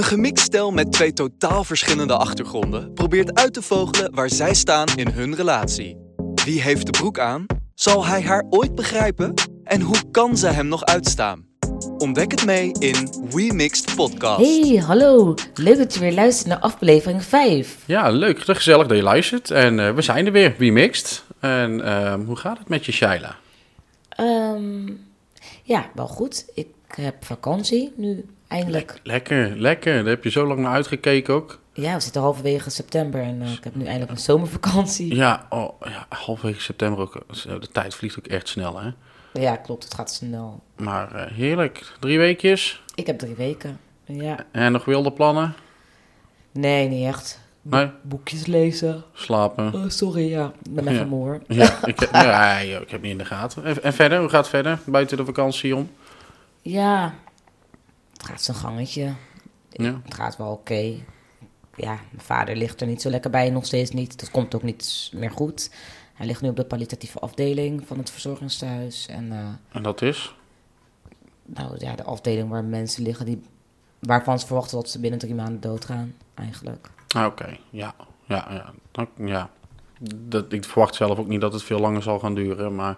Een gemixt stel met twee totaal verschillende achtergronden probeert uit te vogelen waar zij staan in hun relatie. Wie heeft de broek aan? Zal hij haar ooit begrijpen? En hoe kan ze hem nog uitstaan? Ontdek het mee in We Mixed Podcast. Hey, hallo. Leuk dat je weer luistert naar aflevering 5. Ja, leuk. Gezellig dat je luistert. En uh, we zijn er weer, We Mixed. En uh, hoe gaat het met je, Shaila? Um, ja, wel goed. Ik heb vakantie nu eindelijk. Lekker, lekker. Daar heb je zo lang naar uitgekeken ook. Ja, we zitten halverwege september en uh, ik heb nu eindelijk een zomervakantie. Ja, oh, ja, halverwege september ook. De tijd vliegt ook echt snel, hè? Ja, klopt. Het gaat snel. Maar uh, heerlijk. Drie weekjes? Ik heb drie weken, ja. En nog wilde plannen? Nee, niet echt. Bo Nee? Boekjes lezen. Slapen? Oh, sorry, ja. Ik ben even Ja. Ja, ik, ja, ik heb niet in de gaten. En, en verder, hoe gaat het verder? Buiten de vakantie om? Ja, het gaat zijn gangetje. Ja. Het gaat wel oké. Ja, mijn vader ligt er niet zo lekker bij, nog steeds niet. Dat komt ook niet meer goed. Hij ligt nu op de palliatieve afdeling van het verzorgingstehuis. En eh, En dat is? nou ja, de afdeling waar mensen liggen die, waarvan ze verwachten dat ze binnen drie maanden doodgaan, eigenlijk. Ah, Oké, ja. Ja, ja. Ja. Dat, ik verwacht zelf ook niet dat het veel langer zal gaan duren. Maar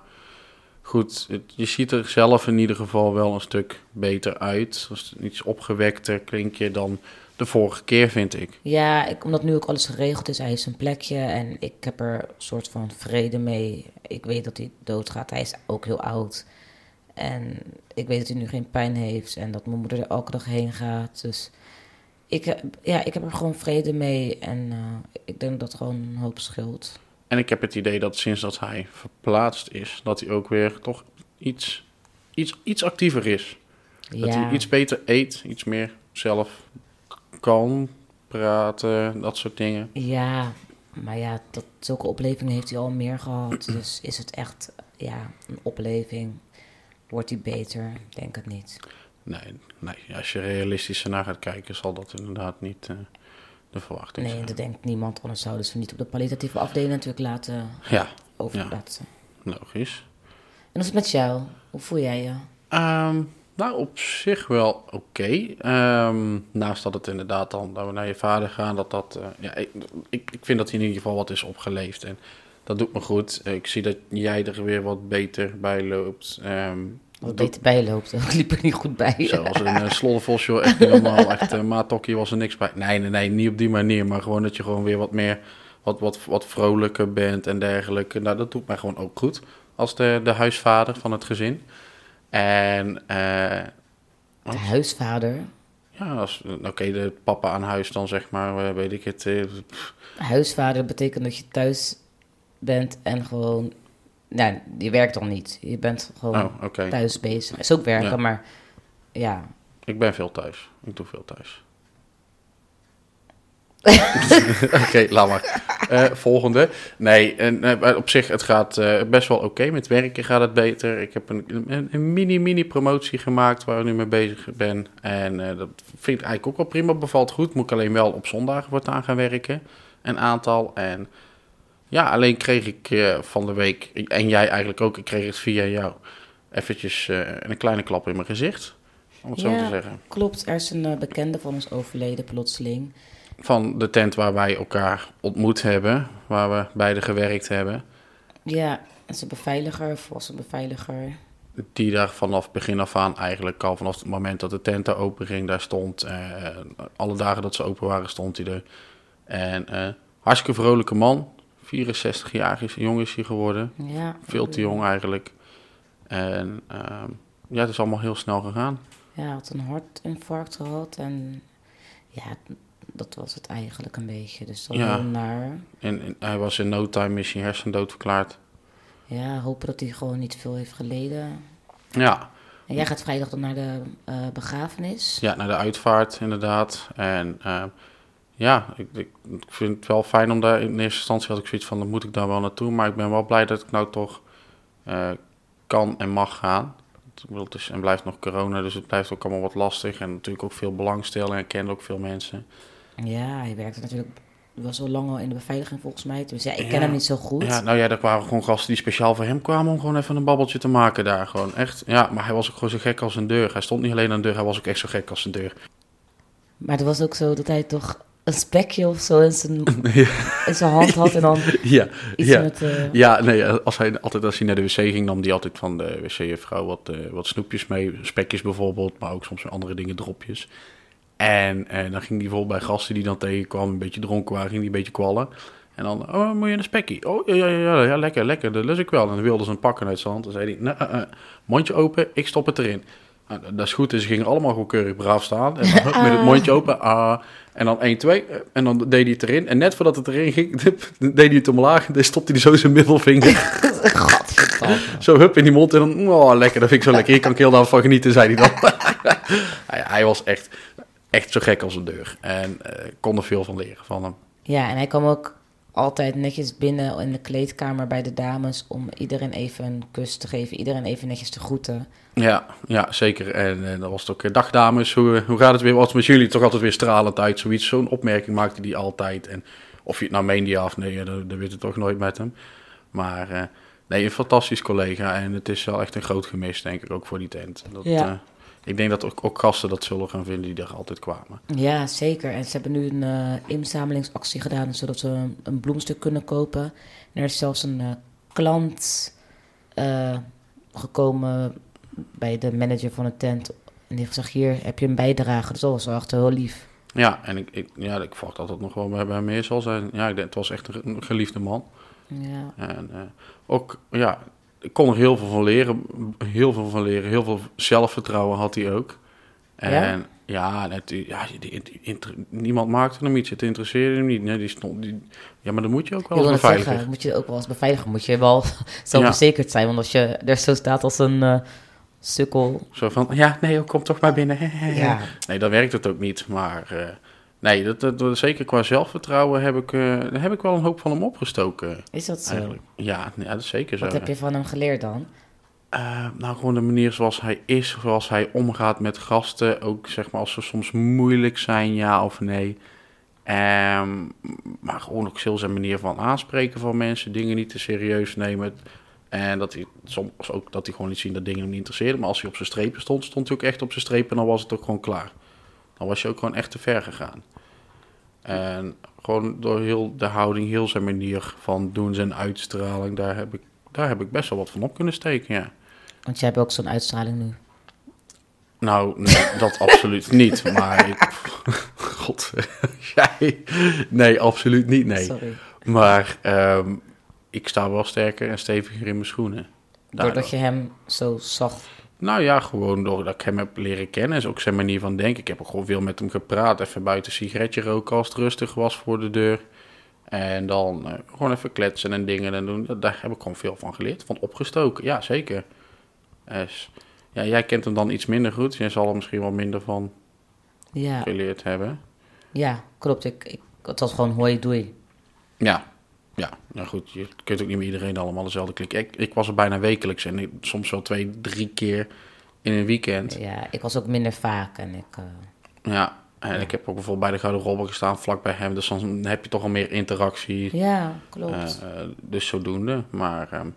goed, het- je ziet er zelf in ieder geval wel een stuk beter uit. Dus iets opgewekter klink je dan de vorige keer, vind ik. Ja, omdat nu ook alles geregeld is, hij heeft zijn plekje en ik heb er een soort van vrede mee. Ik weet dat hij doodgaat, hij is ook heel oud. En ik weet dat hij nu geen pijn heeft en dat mijn moeder er elke dag heen gaat. Dus ik, ja, ik heb er gewoon vrede mee en eh, ik denk dat gewoon een hoop scheelt. En ik heb het idee dat sinds dat hij verplaatst is, dat hij ook weer toch iets, iets, iets actiever is. Dat hij iets beter eet, iets meer zelf kan praten, dat soort dingen. ja, maar ja, dat, zulke oplevingen heeft hij al meer gehad. Dus is het echt ja, een opleving? Wordt hij beter? Denk het niet. Nee, nee, als je realistisch ernaar gaat kijken, zal dat inderdaad niet eh, de verwachting Nee, dat denkt niemand, anders zouden ze niet op de palliatieve afdeling natuurlijk laten Ja, overlaten. logisch. En hoe is het met jou? Hoe voel jij je? Ehm, nou, op zich wel oké. Ehm, naast dat het inderdaad dan, dat we naar je vader gaan, dat dat... eh, ja, ik, ik, ik vind dat hij in ieder geval wat is opgeleefd. En dat doet me goed. Ik zie dat jij er weer wat beter bij loopt. Ehm, Wat doet- beter bijloopt, ik liep er niet goed bij. Zoals een uh, sloddervos, joh. Echt niet normaal. Echt, uh, maatokkie was er niks bij. Nee, nee, nee, niet op die manier. Maar gewoon dat je gewoon weer wat meer, wat, wat, wat vrolijker bent en dergelijke. Nou, dat doet mij gewoon ook goed. Als de, de huisvader van het gezin. En, eh, De huisvader. ja, als, oké, de papa aan huis dan zeg maar, eh, weet ik het. eh, Huisvader betekent dat je thuis bent en gewoon... Nou, je werkt dan niet. Je bent gewoon oh, thuis bezig. Is ook werken, Ja. maar ja. Ik ben veel thuis. Ik doe veel thuis. Oké, laat maar. Eh, volgende. Nee, en, eh, op zich, het gaat eh, best wel oké. Met werken gaat het beter. Ik heb een, een, een mini-mini promotie gemaakt waar ik nu mee bezig ben. En dat vind ik eigenlijk ook wel prima. Bevalt goed. Moet ik alleen wel op zondagen voortaan gaan werken. Een aantal. En ja, alleen kreeg ik eh, van de week, en jij eigenlijk ook, ik kreeg het via jou, eventjes eh, een kleine klap in mijn gezicht. Om het zo te zeggen. Klopt, er is een eh, bekende van ons overleden plotseling. Van de tent waar wij elkaar ontmoet hebben, waar we beide gewerkt hebben. Ja, het is een beveiliger, of was een beveiliger. Die daar vanaf begin af aan eigenlijk al vanaf het moment dat de tent daar open ging, daar stond. alle dagen dat ze open waren, stond hij er. En hartstikke vrolijke man. 64 jaar is, jong is hij geworden. Ja. Veel te jong eigenlijk. En ehm, ja, het is allemaal heel snel gegaan. Ja, hij had een hartinfarct gehad en ja, dat was het eigenlijk een beetje. Dus dat Ja. heel naar. En, en hij was in no time is hij hersendood verklaard. Ja, hopen dat hij gewoon niet veel heeft geleden. Ja, En jij gaat vrijdag dan naar de eh, begrafenis. ja, naar de uitvaart inderdaad. En ehm, ja, ik, ik, ik vind het wel fijn om daar... In eerste instantie had ik zoiets van, dan moet ik daar wel naartoe. Maar ik ben wel blij dat ik nou toch eh, kan en mag gaan. Ik bedoel, Het is en blijft nog corona, dus het blijft ook allemaal wat lastig. En natuurlijk ook veel belangstelling en ik ken ook veel mensen. Ja, hij werkte natuurlijk was al lang al in de beveiliging volgens mij. Dus ja, ik ken Ja. hem niet zo goed. Ja, nou ja, er waren gewoon gasten die speciaal voor hem kwamen om gewoon even een babbeltje te maken daar. Gewoon echt, ja, maar hij was ook gewoon zo gek als een deur. Hij stond niet alleen aan de deur, hij was ook echt zo gek als een deur. Maar het was ook zo dat hij toch een spekje of zo in zijn, Ja. in zijn hand had en dan Ja, iets ja. met... eh, Ja, nee, als hij, altijd als hij naar de wc ging, nam hij altijd van de wc-juffrouw wat, eh, wat snoepjes mee. Spekjes bijvoorbeeld, maar ook soms andere dingen, dropjes. En eh, dan ging hij bijvoorbeeld bij gasten die dan tegenkwam, een beetje dronken waren, ging hij een beetje kwallen. En dan, oh, moet je een spekkie? Oh, ja, ja, ja, ja, lekker, lekker, dat lust ik wel. En dan wilde ze een pakken uit zijn hand. Dan zei hij, mondje open, ik stop het erin. Nou, dat is goed, dus ze gingen allemaal gewoon keurig braaf staan. En dan, met het mondje open, ah. En dan 1, 2, eh, en dan deed hij het erin. En net voordat het erin ging, deed hij het omlaag. Dan stopte hij zo zijn middelvinger. Zo hup in die mond en dan, oh lekker, dat vind ik zo lekker. Hier kan ik heel daarvan genieten, zei hij dan. hij, hij was echt, echt zo gek als een deur. En ik kon er veel van leren van hem. Ja, en hij kwam ook altijd netjes binnen in de kleedkamer bij de dames om iedereen even een kus te geven, iedereen even netjes te groeten. Ja, ja zeker. En, eh, dan was het ook, eh, dag dames, hoe, hoe gaat het weer? Wat met jullie? Toch altijd weer stralend uit, zoiets. Zo'n opmerking maakte hij altijd. En of je het nou meende ja of nee, dat, dat weet je toch nooit met hem. Maar eh, nee, een fantastisch collega. En het is wel echt een groot gemis, denk ik, ook voor die tent. Dat, Ja. eh, ik denk dat ook, ook gasten dat zullen gaan vinden die er altijd kwamen. Ja, zeker. En ze hebben nu een eh, inzamelingsactie gedaan, zodat ze een, een bloemstuk kunnen kopen. En er is zelfs een eh, klant eh, gekomen bij de manager van de tent. En die heeft gezegd, hier heb je een bijdrage. Dus dat was wel echt heel lief. Ja, en ik, ik, ja, ik verwacht dat het nog wel bij hem meer zal zijn. Ja, ik denk, het was echt een, geliefde man. Ja, En ook, ja, ik kon er heel veel van leren. Heel veel van leren. Heel veel zelfvertrouwen had hij ook. En ja, het, ja die, niemand maakte hem iets. Het interesseerde hem niet. Nee, die stond, die, ja, maar dan moet je ook wel als beveiliger. zeggen, moet je ook wel als beveiliger, moet je wel zelfverzekerd zijn. Want als je er zo staat als een eh, sukkel, Zo van, ja, nee, kom toch maar binnen. ja, Nee, dan werkt het ook niet. Maar eh, nee, dat, dat, dat- zeker qua zelfvertrouwen heb ik, daar heb ik wel een hoop van hem opgestoken. is dat zo? Eigenlijk. Ja, ja, dat is zeker zo. Wat heb je van hem geleerd dan? Eh, nou, gewoon de manier zoals hij is, zoals hij omgaat met gasten. Ook zeg maar als ze soms moeilijk zijn, ja of nee. Ehm, maar gewoon ook heel zijn manier van aanspreken van mensen, dingen niet te serieus nemen. En dat hij soms ook dat hij gewoon niet zien dat dingen hem niet interesseerden. Maar als hij op zijn strepen stond, stond hij ook echt op zijn strepen en dan was het ook gewoon klaar. Dan was je ook gewoon echt te ver gegaan. En gewoon door heel de houding, heel zijn manier van doen, zijn uitstraling, daar heb ik, daar heb ik best wel wat van op kunnen steken, ja. Want jij hebt ook zo'n uitstraling nu. Nou, nee, dat absoluut niet. Maar ik... God, jij... Nee, absoluut niet, nee. Sorry. Maar ehm, ik sta wel sterker en steviger in mijn schoenen. Doordat je hem zo zag. Nou ja, gewoon doordat ik hem heb leren kennen. Is ook zijn manier van denken. Ik heb ook gewoon veel met hem gepraat. Even buiten een sigaretje roken als het rustig was voor de deur. En dan eh, gewoon even kletsen en dingen en doen. Daar heb ik gewoon veel van geleerd. Van opgestoken, ja zeker. Dus, ja, jij kent hem dan iets minder goed. Jij zal er misschien wel minder van Ja, geleerd hebben. ja klopt. Ik, ik, het was gewoon hoi doei. Ja, ja. Nou goed, je kunt ook niet met iedereen allemaal dezelfde klikken. Ik, ik was er bijna wekelijks en ik- soms wel twee, drie keer in een weekend. Ja, ik was ook minder vaak. En ik, eh, Ja, en ik heb ook bijvoorbeeld bij de Gouden Robber gestaan, vlak bij hem. Dus dan heb je toch al meer interactie. ja, klopt. Eh, eh, dus zodoende. Maar ehm,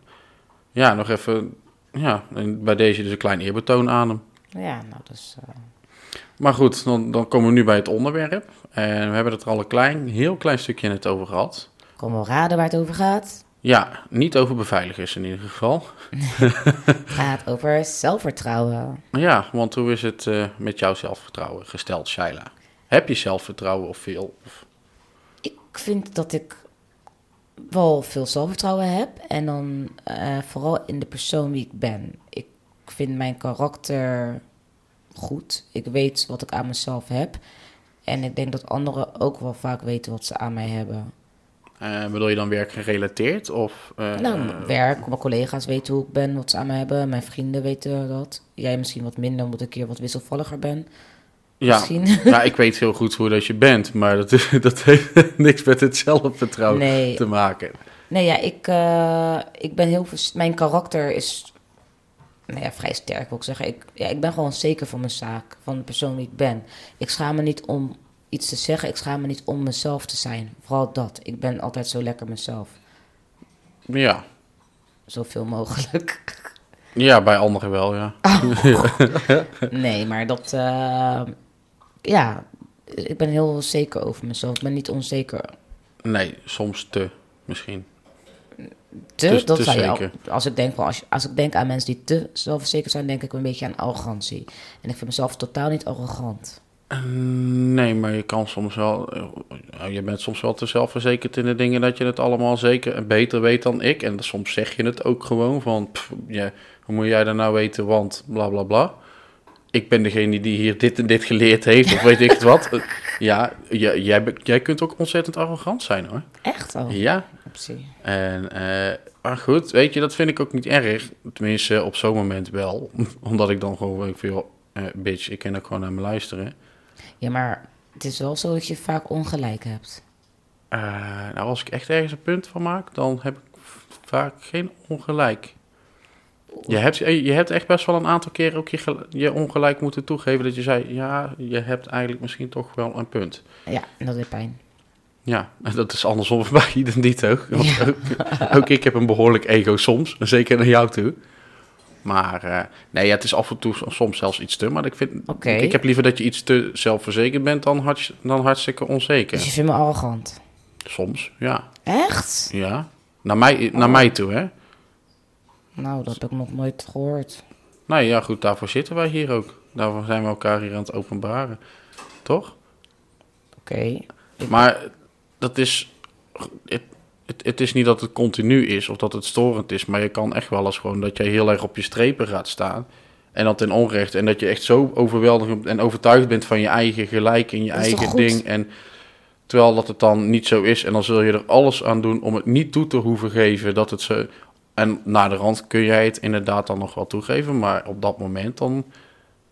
ja, nog even... Ja, en bij deze dus een klein eerbetoon aan hem. ja, nou dus... eh, Maar goed, dan, dan komen we nu bij het onderwerp. En we hebben het er al een klein, heel klein stukje net over gehad. Kom wel raden waar het over gaat. Ja, niet over beveiligers in ieder geval. Het gaat over zelfvertrouwen. Ja, want hoe is het eh, met jouw zelfvertrouwen gesteld, Shaila? Heb je zelfvertrouwen of veel? Ik vind dat ik wel veel zelfvertrouwen heb. En dan eh, vooral in de persoon wie ik ben. Ik vind mijn karakter goed. Ik weet wat ik aan mezelf heb. En ik denk dat anderen ook wel vaak weten wat ze aan mij hebben. Eh, bedoel je dan werkgerelateerd? Of, eh, nou, werk, mijn collega's weten hoe ik ben, wat ze aan mij hebben. Mijn vrienden weten dat. Jij misschien wat minder, omdat ik hier wat wisselvalliger ben. ja, Misschien. ja, ik weet heel goed hoe dat je bent, maar dat, is- dat heeft niks met het zelfvertrouwen Nee, te maken. Nee, ja, ik, eh, ik ben heel... Mijn karakter is nou ja, vrij sterk, wil ik zeggen. Ik, ja, ik ben gewoon zeker van mijn zaak, van de persoon die ik ben. Ik schaam me niet om iets te zeggen. Ik schaam me niet om mezelf te zijn. Vooral dat. Ik ben altijd zo lekker mezelf. Ja, Zoveel mogelijk. ja bij anderen wel, ja. Nee, maar dat... eh, ja, ik ben heel zeker over mezelf. Ik ben niet onzeker. Nee, soms te, misschien. Te, Te- dat te zou je zeker. al- als ik denk, als, als ik denk aan mensen die te zelfverzekerd zijn, denk ik een beetje aan arrogantie. En ik vind mezelf totaal niet arrogant. Eh, Nee, maar je kan soms wel. eh, Je bent soms wel te zelfverzekerd in de dingen dat je het allemaal zeker en beter weet dan ik. En soms zeg je het ook gewoon van. pff, ja, hoe moet jij dat nou weten? Want bla bla bla. Ik ben degene die hier dit en dit geleerd heeft, of weet ik het wat. Ja, jij, jij, jij kunt ook ontzettend arrogant zijn hoor. Echt al? Ja, Optie. en, eh, maar goed, weet je, dat vind ik ook niet erg. Tenminste, op zo'n moment wel. Omdat ik dan gewoon van, joh, eh, bitch, ik kan ook gewoon naar me luisteren. Ja, maar het is wel zo dat je vaak ongelijk hebt. Eh, nou, als ik echt ergens een punt van maak, dan heb ik vaak geen ongelijk. Je hebt, je hebt echt best wel een aantal keren ook je, je ongelijk moeten toegeven dat je zei, ja, je hebt eigenlijk misschien toch wel een punt. Ja, en dat is pijn. Ja, en dat is andersom mij dan niet ook. Want Ja. ook, ook ik heb een behoorlijk ego soms, zeker naar jou toe. Maar eh, nee, ja, het is af en toe soms zelfs iets te. Maar ik, vind, ik, ik heb liever dat je iets te zelfverzekerd bent dan, hartst- dan hartstikke onzeker. Dus je vindt me arrogant. Soms, ja. Echt? Ja, naar mij, naar mij toe, hè? Nou, dat heb ik nog nooit gehoord. Nou ja, goed, daarvoor zitten wij hier ook. Daarvoor zijn we elkaar hier aan het openbaren. Toch? Oké. Maar dat is. Het, is niet dat het continu is of dat het storend is. Maar je kan echt wel eens gewoon dat jij heel erg op je strepen gaat staan. En dat in onrecht. En dat je echt zo overweldigend en overtuigd bent van je eigen gelijk en je eigen ding. En terwijl dat het dan niet zo is. En dan zul je er alles aan doen om het niet toe te hoeven geven dat het zo. En na de rand kun jij het inderdaad dan nog wel toegeven. Maar op dat moment dan.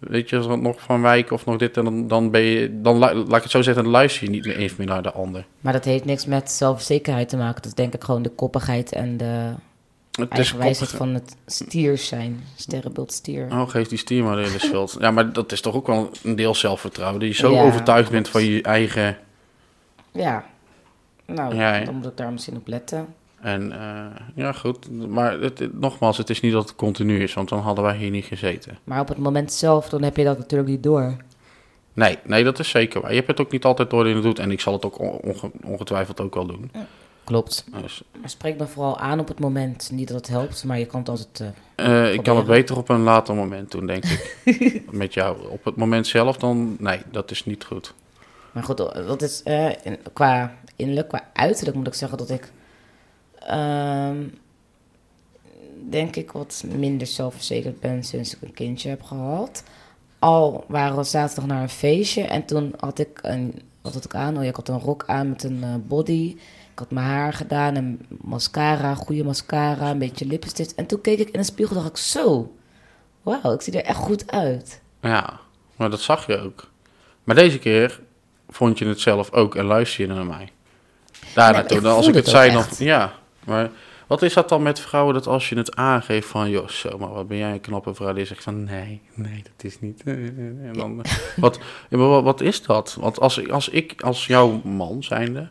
Weet je, als er nog van wijken of nog dit en dan, dan ben je. Dan laat ik het zo zeggen, dan luister je niet meer eens meer naar de ander. Maar dat heeft niks met zelfzekerheid te maken. Dat is denk ik gewoon de koppigheid en de Het is eigen wijsheid koppig. van het stiers zijn. Sterrenbeeld stier. Oh, geef die stier maar de hele schuld. Ja, maar dat is toch ook wel een deel zelfvertrouwen. Dat je zo Ja, overtuigd bent van je eigen... Ja. Nou, ja. dan moet ik daar misschien op letten. En eh, ja, goed. Maar het, het- nogmaals, het is niet dat het continu is. Want dan hadden wij hier niet gezeten. Maar op het moment zelf, dan heb je dat natuurlijk niet door. Nee, nee, dat is zeker waar. Je hebt het ook niet altijd door je het doet. En ik zal het ook onge- ongetwijfeld ook wel doen. Klopt. Dus, Maar spreek me vooral aan op het moment. Niet dat het helpt, maar je kan het altijd... eh, ik kan het beter op een later moment doen, denk ik. Met jou. Op het moment zelf dan... Nee, dat is niet goed. Maar goed, dat is in- qua innerlijk, qua uiterlijk moet ik zeggen dat ik, ehm, denk ik, wat minder zelfverzekerd ben sinds ik een kindje heb gehad. Al waren we zaterdag naar een feestje en toen had ik een, wat had ik aan? Oh ja, ik had een rok aan met een eh, body. Ik had mijn haar gedaan en mascara, goede mascara, een beetje lipstick. En toen keek ik in de spiegel dacht ik, zo, wauw, ik zie er echt goed uit. Ja, maar dat zag je ook. Maar deze keer vond je het zelf ook en luister je naar mij. Daar Nee, Dan als ik het het zei, echt. Ja, maar wat is dat dan met vrouwen dat als je het aangeeft van... joh, zo, maar wat ben jij een knappe vrouw? Die zegt van, nee, nee, dat is niet... En dan, wat, ja, wat, wat is dat? Want als, ik- als ik, als jouw man zijnde...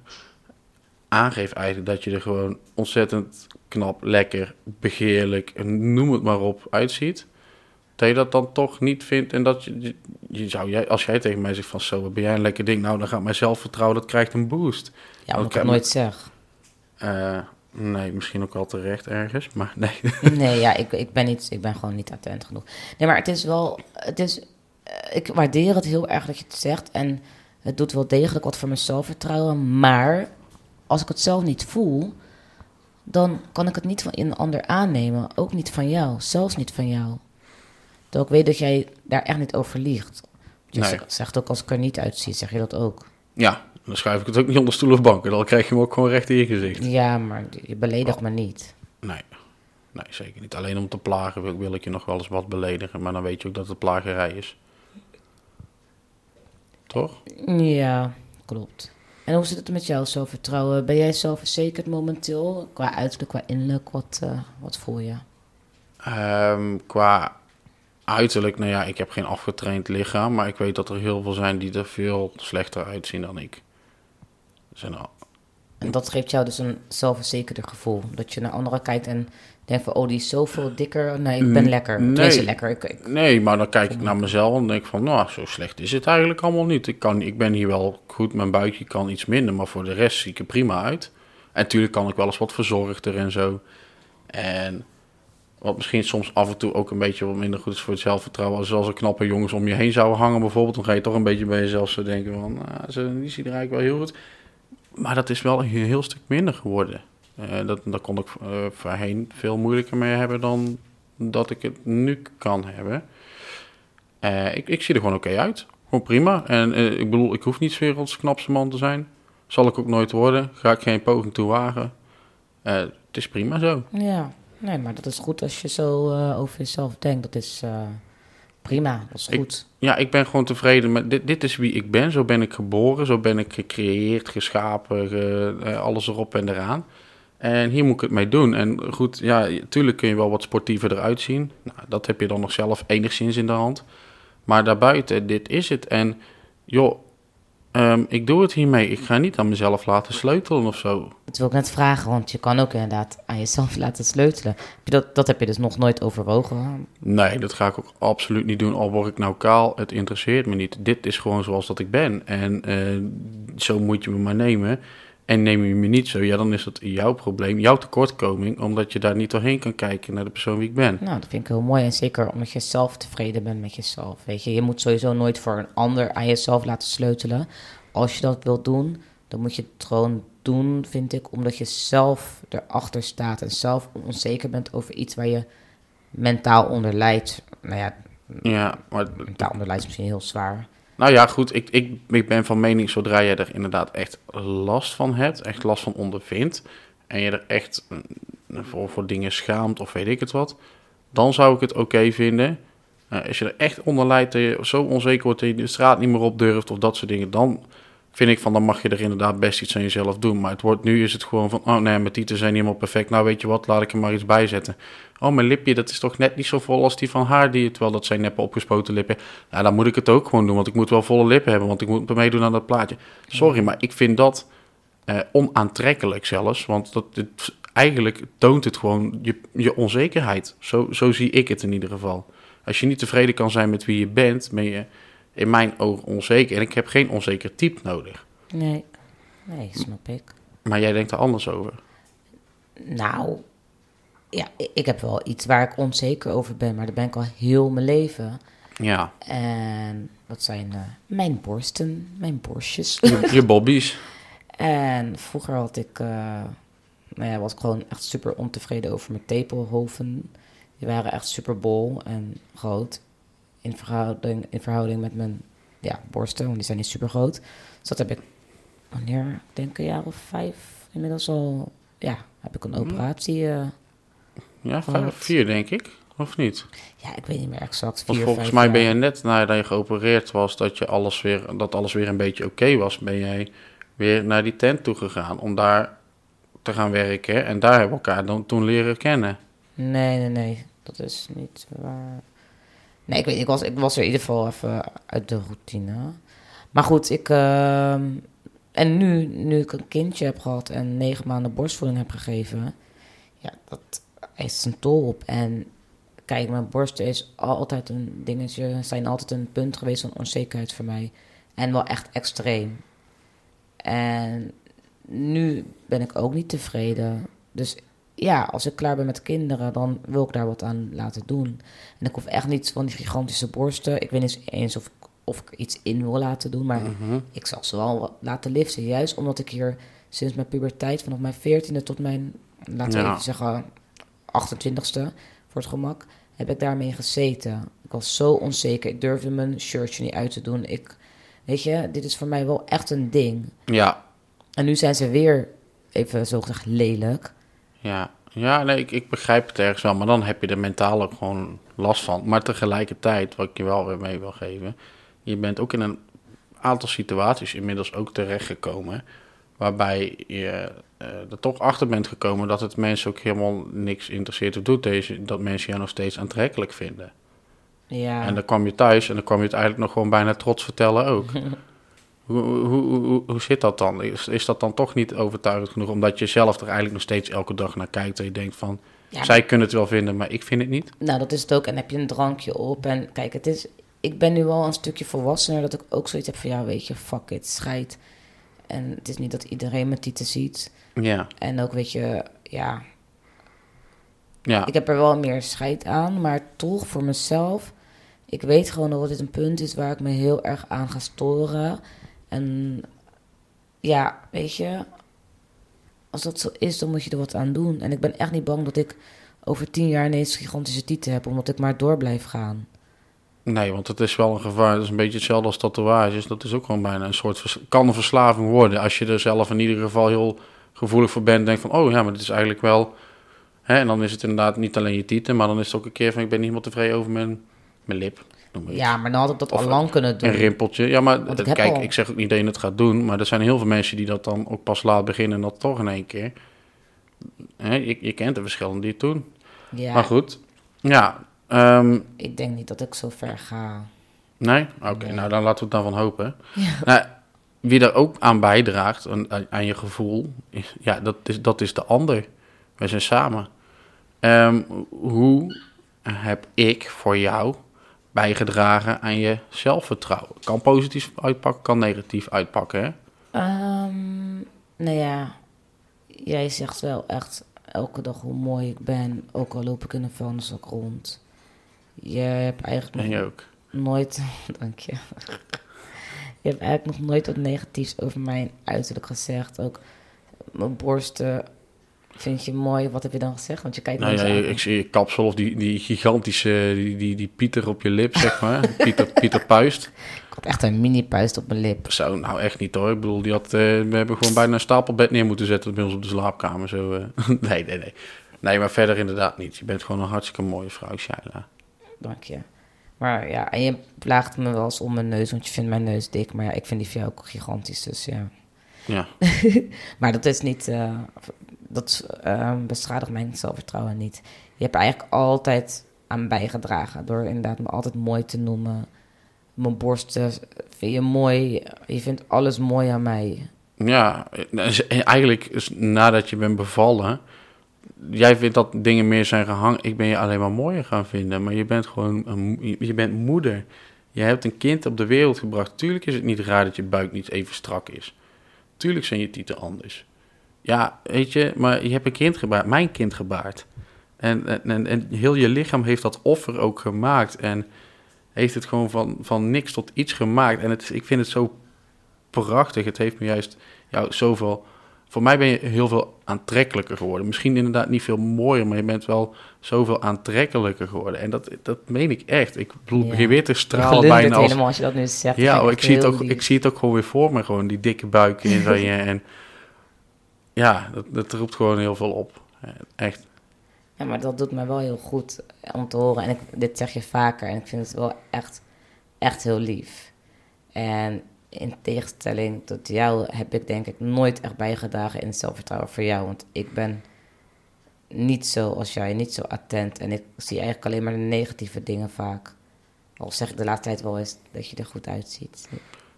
aangeef eigenlijk dat je er gewoon ontzettend knap, lekker, begeerlijk... noem het maar op, uitziet... Dat je dat dan toch niet vindt en dat je, je, zou jij, als jij tegen mij zegt van zo, wat ben jij een lekker ding, nou dan gaat mijn zelfvertrouwen, dat krijgt een boost. Ja, Oké, ik nooit zeg. Eh, nee, misschien ook al terecht ergens, maar nee. Nee, ja, ik, ik, ben niet, ik ben gewoon niet attent genoeg. Nee, maar het is wel, het is, eh, ik waardeer het heel erg dat je het zegt. En het doet wel degelijk wat voor mijn zelfvertrouwen. Maar als ik het zelf niet voel, dan kan ik het niet van een ander aannemen. Ook niet van jou, zelfs niet van jou. Terwijl ik weet dat jij daar echt niet over liegt. Je Nee. zegt ook als ik er niet uitzie, zeg je dat ook. Ja, dan schuif ik het ook niet onder stoel of banken, dan krijg je hem ook gewoon recht in je gezicht. Ja, maar je beledigt me niet. Nee, nee, zeker niet. Alleen om te plagen wil, wil ik je nog wel eens wat beledigen, maar dan weet je ook dat het plagerij is. Toch? Ja, klopt. En hoe zit het met jouw zelfvertrouwen? Ben jij zelfverzekerd momenteel? Qua uiterlijk, qua innerlijk, wat, eh, wat voel je? Ehm, qua uiterlijk, nou ja, ik heb geen afgetraind lichaam, maar ik weet dat er heel veel zijn die er veel slechter uitzien dan ik. Zijn al- En dat geeft jou dus een zelfverzekerder gevoel. Dat je naar anderen kijkt en denkt van, oh, die is zoveel dikker. Nee, ik ben lekker. nee. Lekker. Ik, ik- Nee, maar dan kijk ik naar mezelf en denk van, nou, zo slecht is het eigenlijk allemaal niet. Ik, kan, ik ben hier wel goed, mijn buikje kan iets minder, maar voor de rest zie ik er prima uit. En natuurlijk kan ik wel eens wat verzorgder en zo. En wat misschien soms af en toe ook een beetje wat minder goed is voor het zelfvertrouwen. Als, als er knappe jongens om je heen zouden hangen bijvoorbeeld, dan ga je toch een beetje bij jezelf zo denken van, nou, ze, die ziet er eigenlijk wel heel goed. Maar dat is wel een heel stuk minder geworden. Eh, dat, daar kon ik eh, voorheen veel moeilijker mee hebben dan dat ik het nu kan hebben. Eh, ik, ik zie er gewoon oké uit. Gewoon prima. En ik bedoel, ik hoef niet werelds knapste man te zijn. Zal ik ook nooit worden. Ga ik geen poging toe wagen. Het is prima zo. ja, nee, maar dat is goed als je zo over jezelf denkt. Dat is prima, dat is Ik- goed. Ja, ik ben gewoon tevreden met dit. Dit is wie ik ben. Zo ben ik geboren. Zo ben ik gecreëerd, geschapen. ge- eh, alles erop en eraan. En hier moet ik het mee doen. En goed, ja, tuurlijk kun je wel wat sportiever eruit zien. Nou, dat heb je dan nog zelf enigszins in de hand. Maar daarbuiten, dit is het. En joh, ehm, ik doe het hiermee. Ik ga niet aan mezelf laten sleutelen of zo. Dat wil ik net vragen, want je kan ook inderdaad aan jezelf laten sleutelen. Dat, dat heb je dus nog nooit overwogen. Nee, dat ga ik ook absoluut niet doen. Al word ik nou kaal, het interesseert me niet. Dit is gewoon zoals dat ik ben. En eh, zo moet je me maar nemen. En neem je me niet zo, ja, dan is dat jouw probleem, jouw tekortkoming, omdat je daar niet doorheen kan kijken naar de persoon wie ik ben. Nou, dat vind ik heel mooi. En zeker omdat je zelf tevreden bent met jezelf. Weet je, je moet sowieso nooit voor een ander aan jezelf laten sleutelen. Als je dat wilt doen, dan moet je het gewoon doen, vind ik, omdat je zelf erachter staat en zelf onzeker bent over iets waar je mentaal onder lijdt. Nou ja, Ja, maar mentaal onder lijdt is misschien heel zwaar. Nou ja, goed, ik, ik, ik ben van mening, zodra je er inderdaad echt last van hebt, echt last van ondervindt, en je er echt mm, voor, voor dingen schaamt of weet ik het wat, dan zou ik het oké vinden. Eh, als je er echt onder lijdt, dat je zo onzeker wordt dat je de straat niet meer op durft of dat soort dingen, dan vind ik van, dan mag je er inderdaad best iets aan jezelf doen. Maar het wordt, nu is het gewoon van, oh nee, mijn tieten zijn niet helemaal perfect, nou weet je wat, laat ik er maar iets bij zetten. Oh, mijn lipje, dat is toch net niet zo vol als die van haar, die, terwijl dat zijn neppe opgespoten lippen. Nou, dan moet ik het ook gewoon doen, want ik moet wel volle lippen hebben, want ik moet meedoen aan dat plaatje. Sorry, maar ik vind dat eh, onaantrekkelijk zelfs, want dat, het, eigenlijk toont het gewoon je, je onzekerheid. Zo, zo zie ik het in ieder geval. Als je niet tevreden kan zijn met wie je bent, ben je in mijn ogen onzeker. En ik heb geen onzeker type nodig. Nee, nee, snap ik. Maar jij denkt er anders over. Nou, ja, ik heb wel iets waar ik onzeker over ben, maar dat ben ik al heel mijn leven. Ja, En dat zijn eh, mijn borsten, mijn borstjes. je, je bobby's. en vroeger had ik, eh, nou ja, was ik gewoon echt super ontevreden over mijn tepelhoven. Die waren echt super bol en groot in verhouding, in verhouding met mijn ja, borsten, want die zijn niet super groot. Dus dat heb ik, wanneer, ik denk een jaar of vijf inmiddels al, ja, heb ik een operatie. eh, Ja, vier denk ik. Of niet? ja, ik weet niet meer exact. Want volgens mij ben je net nadat je geopereerd was, dat, je alles weer, dat alles weer een beetje oké was, ben jij weer naar die tent toe gegaan om daar te gaan werken. En daar hebben we elkaar dan toen leren kennen. Nee, nee, nee. Dat is niet waar. Nee, ik weet. Ik was, ik was er in ieder geval even uit de routine. Maar goed, ik... ehm, en nu, nu ik een kindje heb gehad en negen maanden borstvoeding heb gegeven... Ja, dat eist zijn tol op. En kijk, mijn borsten is altijd een dingetje... zijn altijd een punt geweest van onzekerheid voor mij. En wel echt extreem. En nu ben ik ook niet tevreden. Dus ja, als ik klaar ben met kinderen, dan wil ik daar wat aan laten doen. En ik hoef echt niet van die gigantische borsten. Ik weet niet eens of, ik- of ik iets in wil laten doen, maar Mhm. ik zal ze wel laten liften. Juist omdat ik hier sinds mijn puberteit, vanaf mijn veertiende tot mijn, laten we Ja. even zeggen, 28ste voor het gemak, heb ik daarmee gezeten. Ik was zo onzeker. Ik durfde mijn shirtje niet uit te doen. Ik, weet je, dit is voor mij wel echt een ding. Ja, En nu zijn ze weer, even zo gezegd, lelijk. Ja. Ja, nee, ik, ik begrijp het ergens wel, maar dan heb je er mentaal ook gewoon last van. Maar tegelijkertijd, wat ik je wel weer mee wil geven, je bent ook in een aantal situaties inmiddels ook terechtgekomen, waarbij je eh, er toch achter bent gekomen dat het mensen ook helemaal niks interesseert of doet, deze, dat mensen jou nog steeds aantrekkelijk vinden. Ja. En dan kwam je thuis en dan kwam je het eigenlijk nog gewoon bijna trots vertellen ook. Hoe, hoe, hoe, hoe zit dat dan? Is, is dat dan toch niet overtuigend genoeg? Omdat je zelf er eigenlijk nog steeds elke dag naar kijkt en je denkt van... Ja, Zij kunnen het wel vinden, maar ik vind het niet. Nou, dat is het ook. En heb je een drankje op. En kijk, het is, ik ben nu wel een stukje volwassener. Dat ik ook zoiets heb van, ja, weet je, fuck it, scheid. En het is niet dat iedereen mijn tieten ziet. Ja, En ook, weet je, ja, ja. ik heb er wel meer scheid aan. Maar toch, voor mezelf, ik weet gewoon dat dit een punt is waar ik me heel erg aan ga storen. En ja, weet je, als dat zo is, dan moet je er wat aan doen. En ik ben echt niet bang dat ik over tien jaar ineens gigantische tieten heb, omdat ik maar door blijf gaan. Nee, want het is wel een gevaar. Het is een beetje hetzelfde als tatoeages. Dat is ook gewoon bijna een soort... vers- kan een verslaving worden. Als je er zelf in ieder geval heel gevoelig voor bent. Denk van, oh ja, maar dit is eigenlijk wel... Hè, en dan is het inderdaad niet alleen je tieten. Maar dan is het ook een keer van, ik ben niet helemaal tevreden over mijn, mijn lip. Noem maar iets. Ja, maar dan had ik dat al lang kunnen doen. Een rimpeltje. Ja, maar ik kijk, al- ik zeg ook niet dat je het gaat doen. Maar er zijn heel veel mensen die dat dan ook pas laat beginnen. En dat toch in één keer. Hè, je, je kent de verschillen die het doen. Ja, Maar goed. Ja, ehm, ik denk niet dat ik zo ver ga. Nee? Oké, Nee. nou dan laten we het daarvan hopen. Nou, wie daar ook aan bijdraagt, aan, aan- aan je gevoel, is, ja, dat is, dat is de ander. Wij zijn samen. Ehm, hoe heb ik voor jou bijgedragen aan je zelfvertrouwen? Kan positief uitpakken, kan negatief uitpakken, hè? Ehm, nou ja, jij zegt wel echt elke dag hoe mooi ik ben, ook al loop ik in een vuilniszak rond. Je hebt eigenlijk En nog ook. nooit, dank je. Je hebt eigenlijk nog nooit wat negatiefs over mijn uiterlijk gezegd. Ook mijn borsten vind je mooi. Wat heb je dan gezegd? Want je kijkt Nou me ja, je- ik zie je kapsel of die, die gigantische, die, die, die Pieter op je lip, zeg maar. Pieter, Pieter Puist. Ik had echt een mini-puist op mijn lip. Zo, nou echt niet hoor. Ik bedoel, die had, eh, we hebben gewoon bijna een stapelbed neer moeten zetten bij ons op de slaapkamer. Zo, eh. nee, nee, nee. Nee, maar verder inderdaad niet. Je bent gewoon een hartstikke mooie vrouw, Shaila. Dank je. Maar ja, en je plaagt me wel eens om mijn neus, want je vindt mijn neus dik. Maar ja, ik vind die van jou ook gigantisch, dus ja. Ja, Maar dat is niet, eh, dat eh, beschadigt mijn zelfvertrouwen niet. Je hebt eigenlijk altijd aan bijgedragen door inderdaad me altijd mooi te noemen. Mijn borsten vind je mooi, je vindt alles mooi aan mij. ja eh, eigenlijk is nadat je bent bevallen... Jij vindt dat dingen meer zijn gehangen. Ik ben je alleen maar mooier gaan vinden. Maar je bent gewoon je bent moeder. Je hebt een kind op de wereld gebracht. Tuurlijk is het niet raar dat je buik niet even strak is. Tuurlijk zijn je tieten anders. Ja, weet je, maar je hebt een kind gebaard, mijn kind gebaard. En, en, en, heel je lichaam heeft dat offer ook gemaakt. En heeft het gewoon van, van niks tot iets gemaakt. En het, ik vind het zo prachtig. Het heeft me juist jou zoveel... Voor mij ben je heel veel aantrekkelijker geworden. Misschien inderdaad niet veel mooier, maar je bent wel zoveel aantrekkelijker geworden. En dat, dat meen ik echt. Ik bedoel, Ja. begin weer te Je stralen bijna als, helemaal als je dat nu zegt. Ja, echt ik, zie het ook, lief. ik zie het ook gewoon weer voor me, gewoon die dikke buik in van je. En ja, dat, dat roept gewoon heel veel op. Echt. Ja, maar dat doet me wel heel goed om te horen. En ik, dit zeg je vaker. En ik vind het wel echt, echt heel lief. En in tegenstelling tot jou heb ik denk ik nooit echt bijgedragen in het zelfvertrouwen voor jou. Want ik ben niet zo als jij, niet zo attent. En ik zie eigenlijk alleen maar de negatieve dingen vaak. Al zeg ik de laatste tijd wel eens dat je er goed uitziet.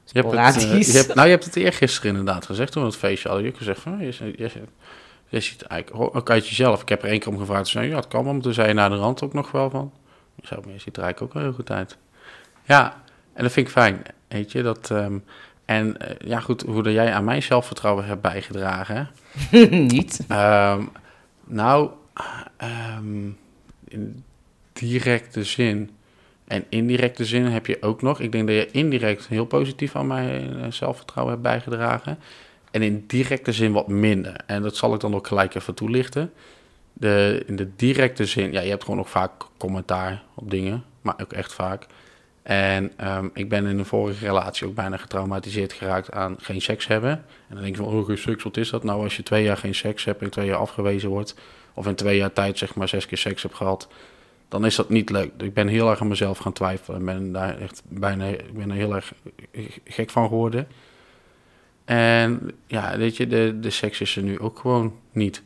Je hebt, het, eh, Sporadisch. je hebt, nou, je hebt het eergisteren inderdaad gezegd, toen we het feestje hadden. Je hebt gezegd van, oh, je, je, je, je ziet eigenlijk ook uit jezelf. Ik heb er één keer om gevraagd, zei, ja, het kan wel. Maar toen zei je naar de rand ook nog wel van, je ziet er eigenlijk ook wel heel goed uit. Ja, en dat vind ik fijn, weet je. Dat, ehm, en eh, ja, goed, hoe dat jij aan mijn zelfvertrouwen hebt bijgedragen, niet. Ehm, nou, ehm, in directe zin en indirecte zin heb je ook nog. Ik denk dat je indirect heel positief aan mijn eh, zelfvertrouwen hebt bijgedragen. En in directe zin wat minder. En dat zal ik dan ook gelijk even toelichten. De, in de directe zin, ja, je hebt gewoon nog vaak commentaar op dingen, maar ook echt vaak. En ehm, ik ben in een vorige relatie ook bijna getraumatiseerd geraakt aan geen seks hebben. En dan denk je van, oh, geen seks, wat is dat? Nou, als je twee jaar geen seks hebt en twee jaar afgewezen wordt... of in twee jaar tijd zeg maar zes keer seks hebt gehad... dan is dat niet leuk. Ik ben heel erg aan mezelf gaan twijfelen. Ik ben daar echt bijna ik ben er heel erg gek van geworden. En ja, weet je, de, de seks is er nu ook gewoon niet.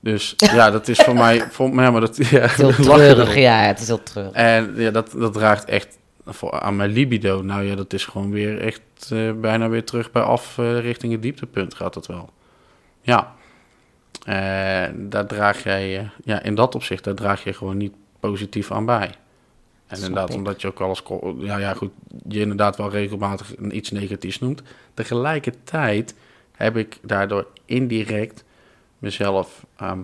Dus ja, dat is voor mij... Voor, ja, maar dat, ja, Het is heel lachen treurig, ja, het is heel treurig. En ja, dat, dat draagt echt voor, aan mijn libido, nou ja, dat is gewoon weer echt eh, bijna weer terug bij af eh, richting het dieptepunt gaat dat wel. Ja, Eh, daar draag jij, ja, in dat opzicht, daar draag je gewoon niet positief aan bij. En inderdaad, omdat je ook alles, ja, ja goed, je inderdaad wel regelmatig iets negatiefs noemt. Tegelijkertijd heb ik daardoor indirect mezelf ehm,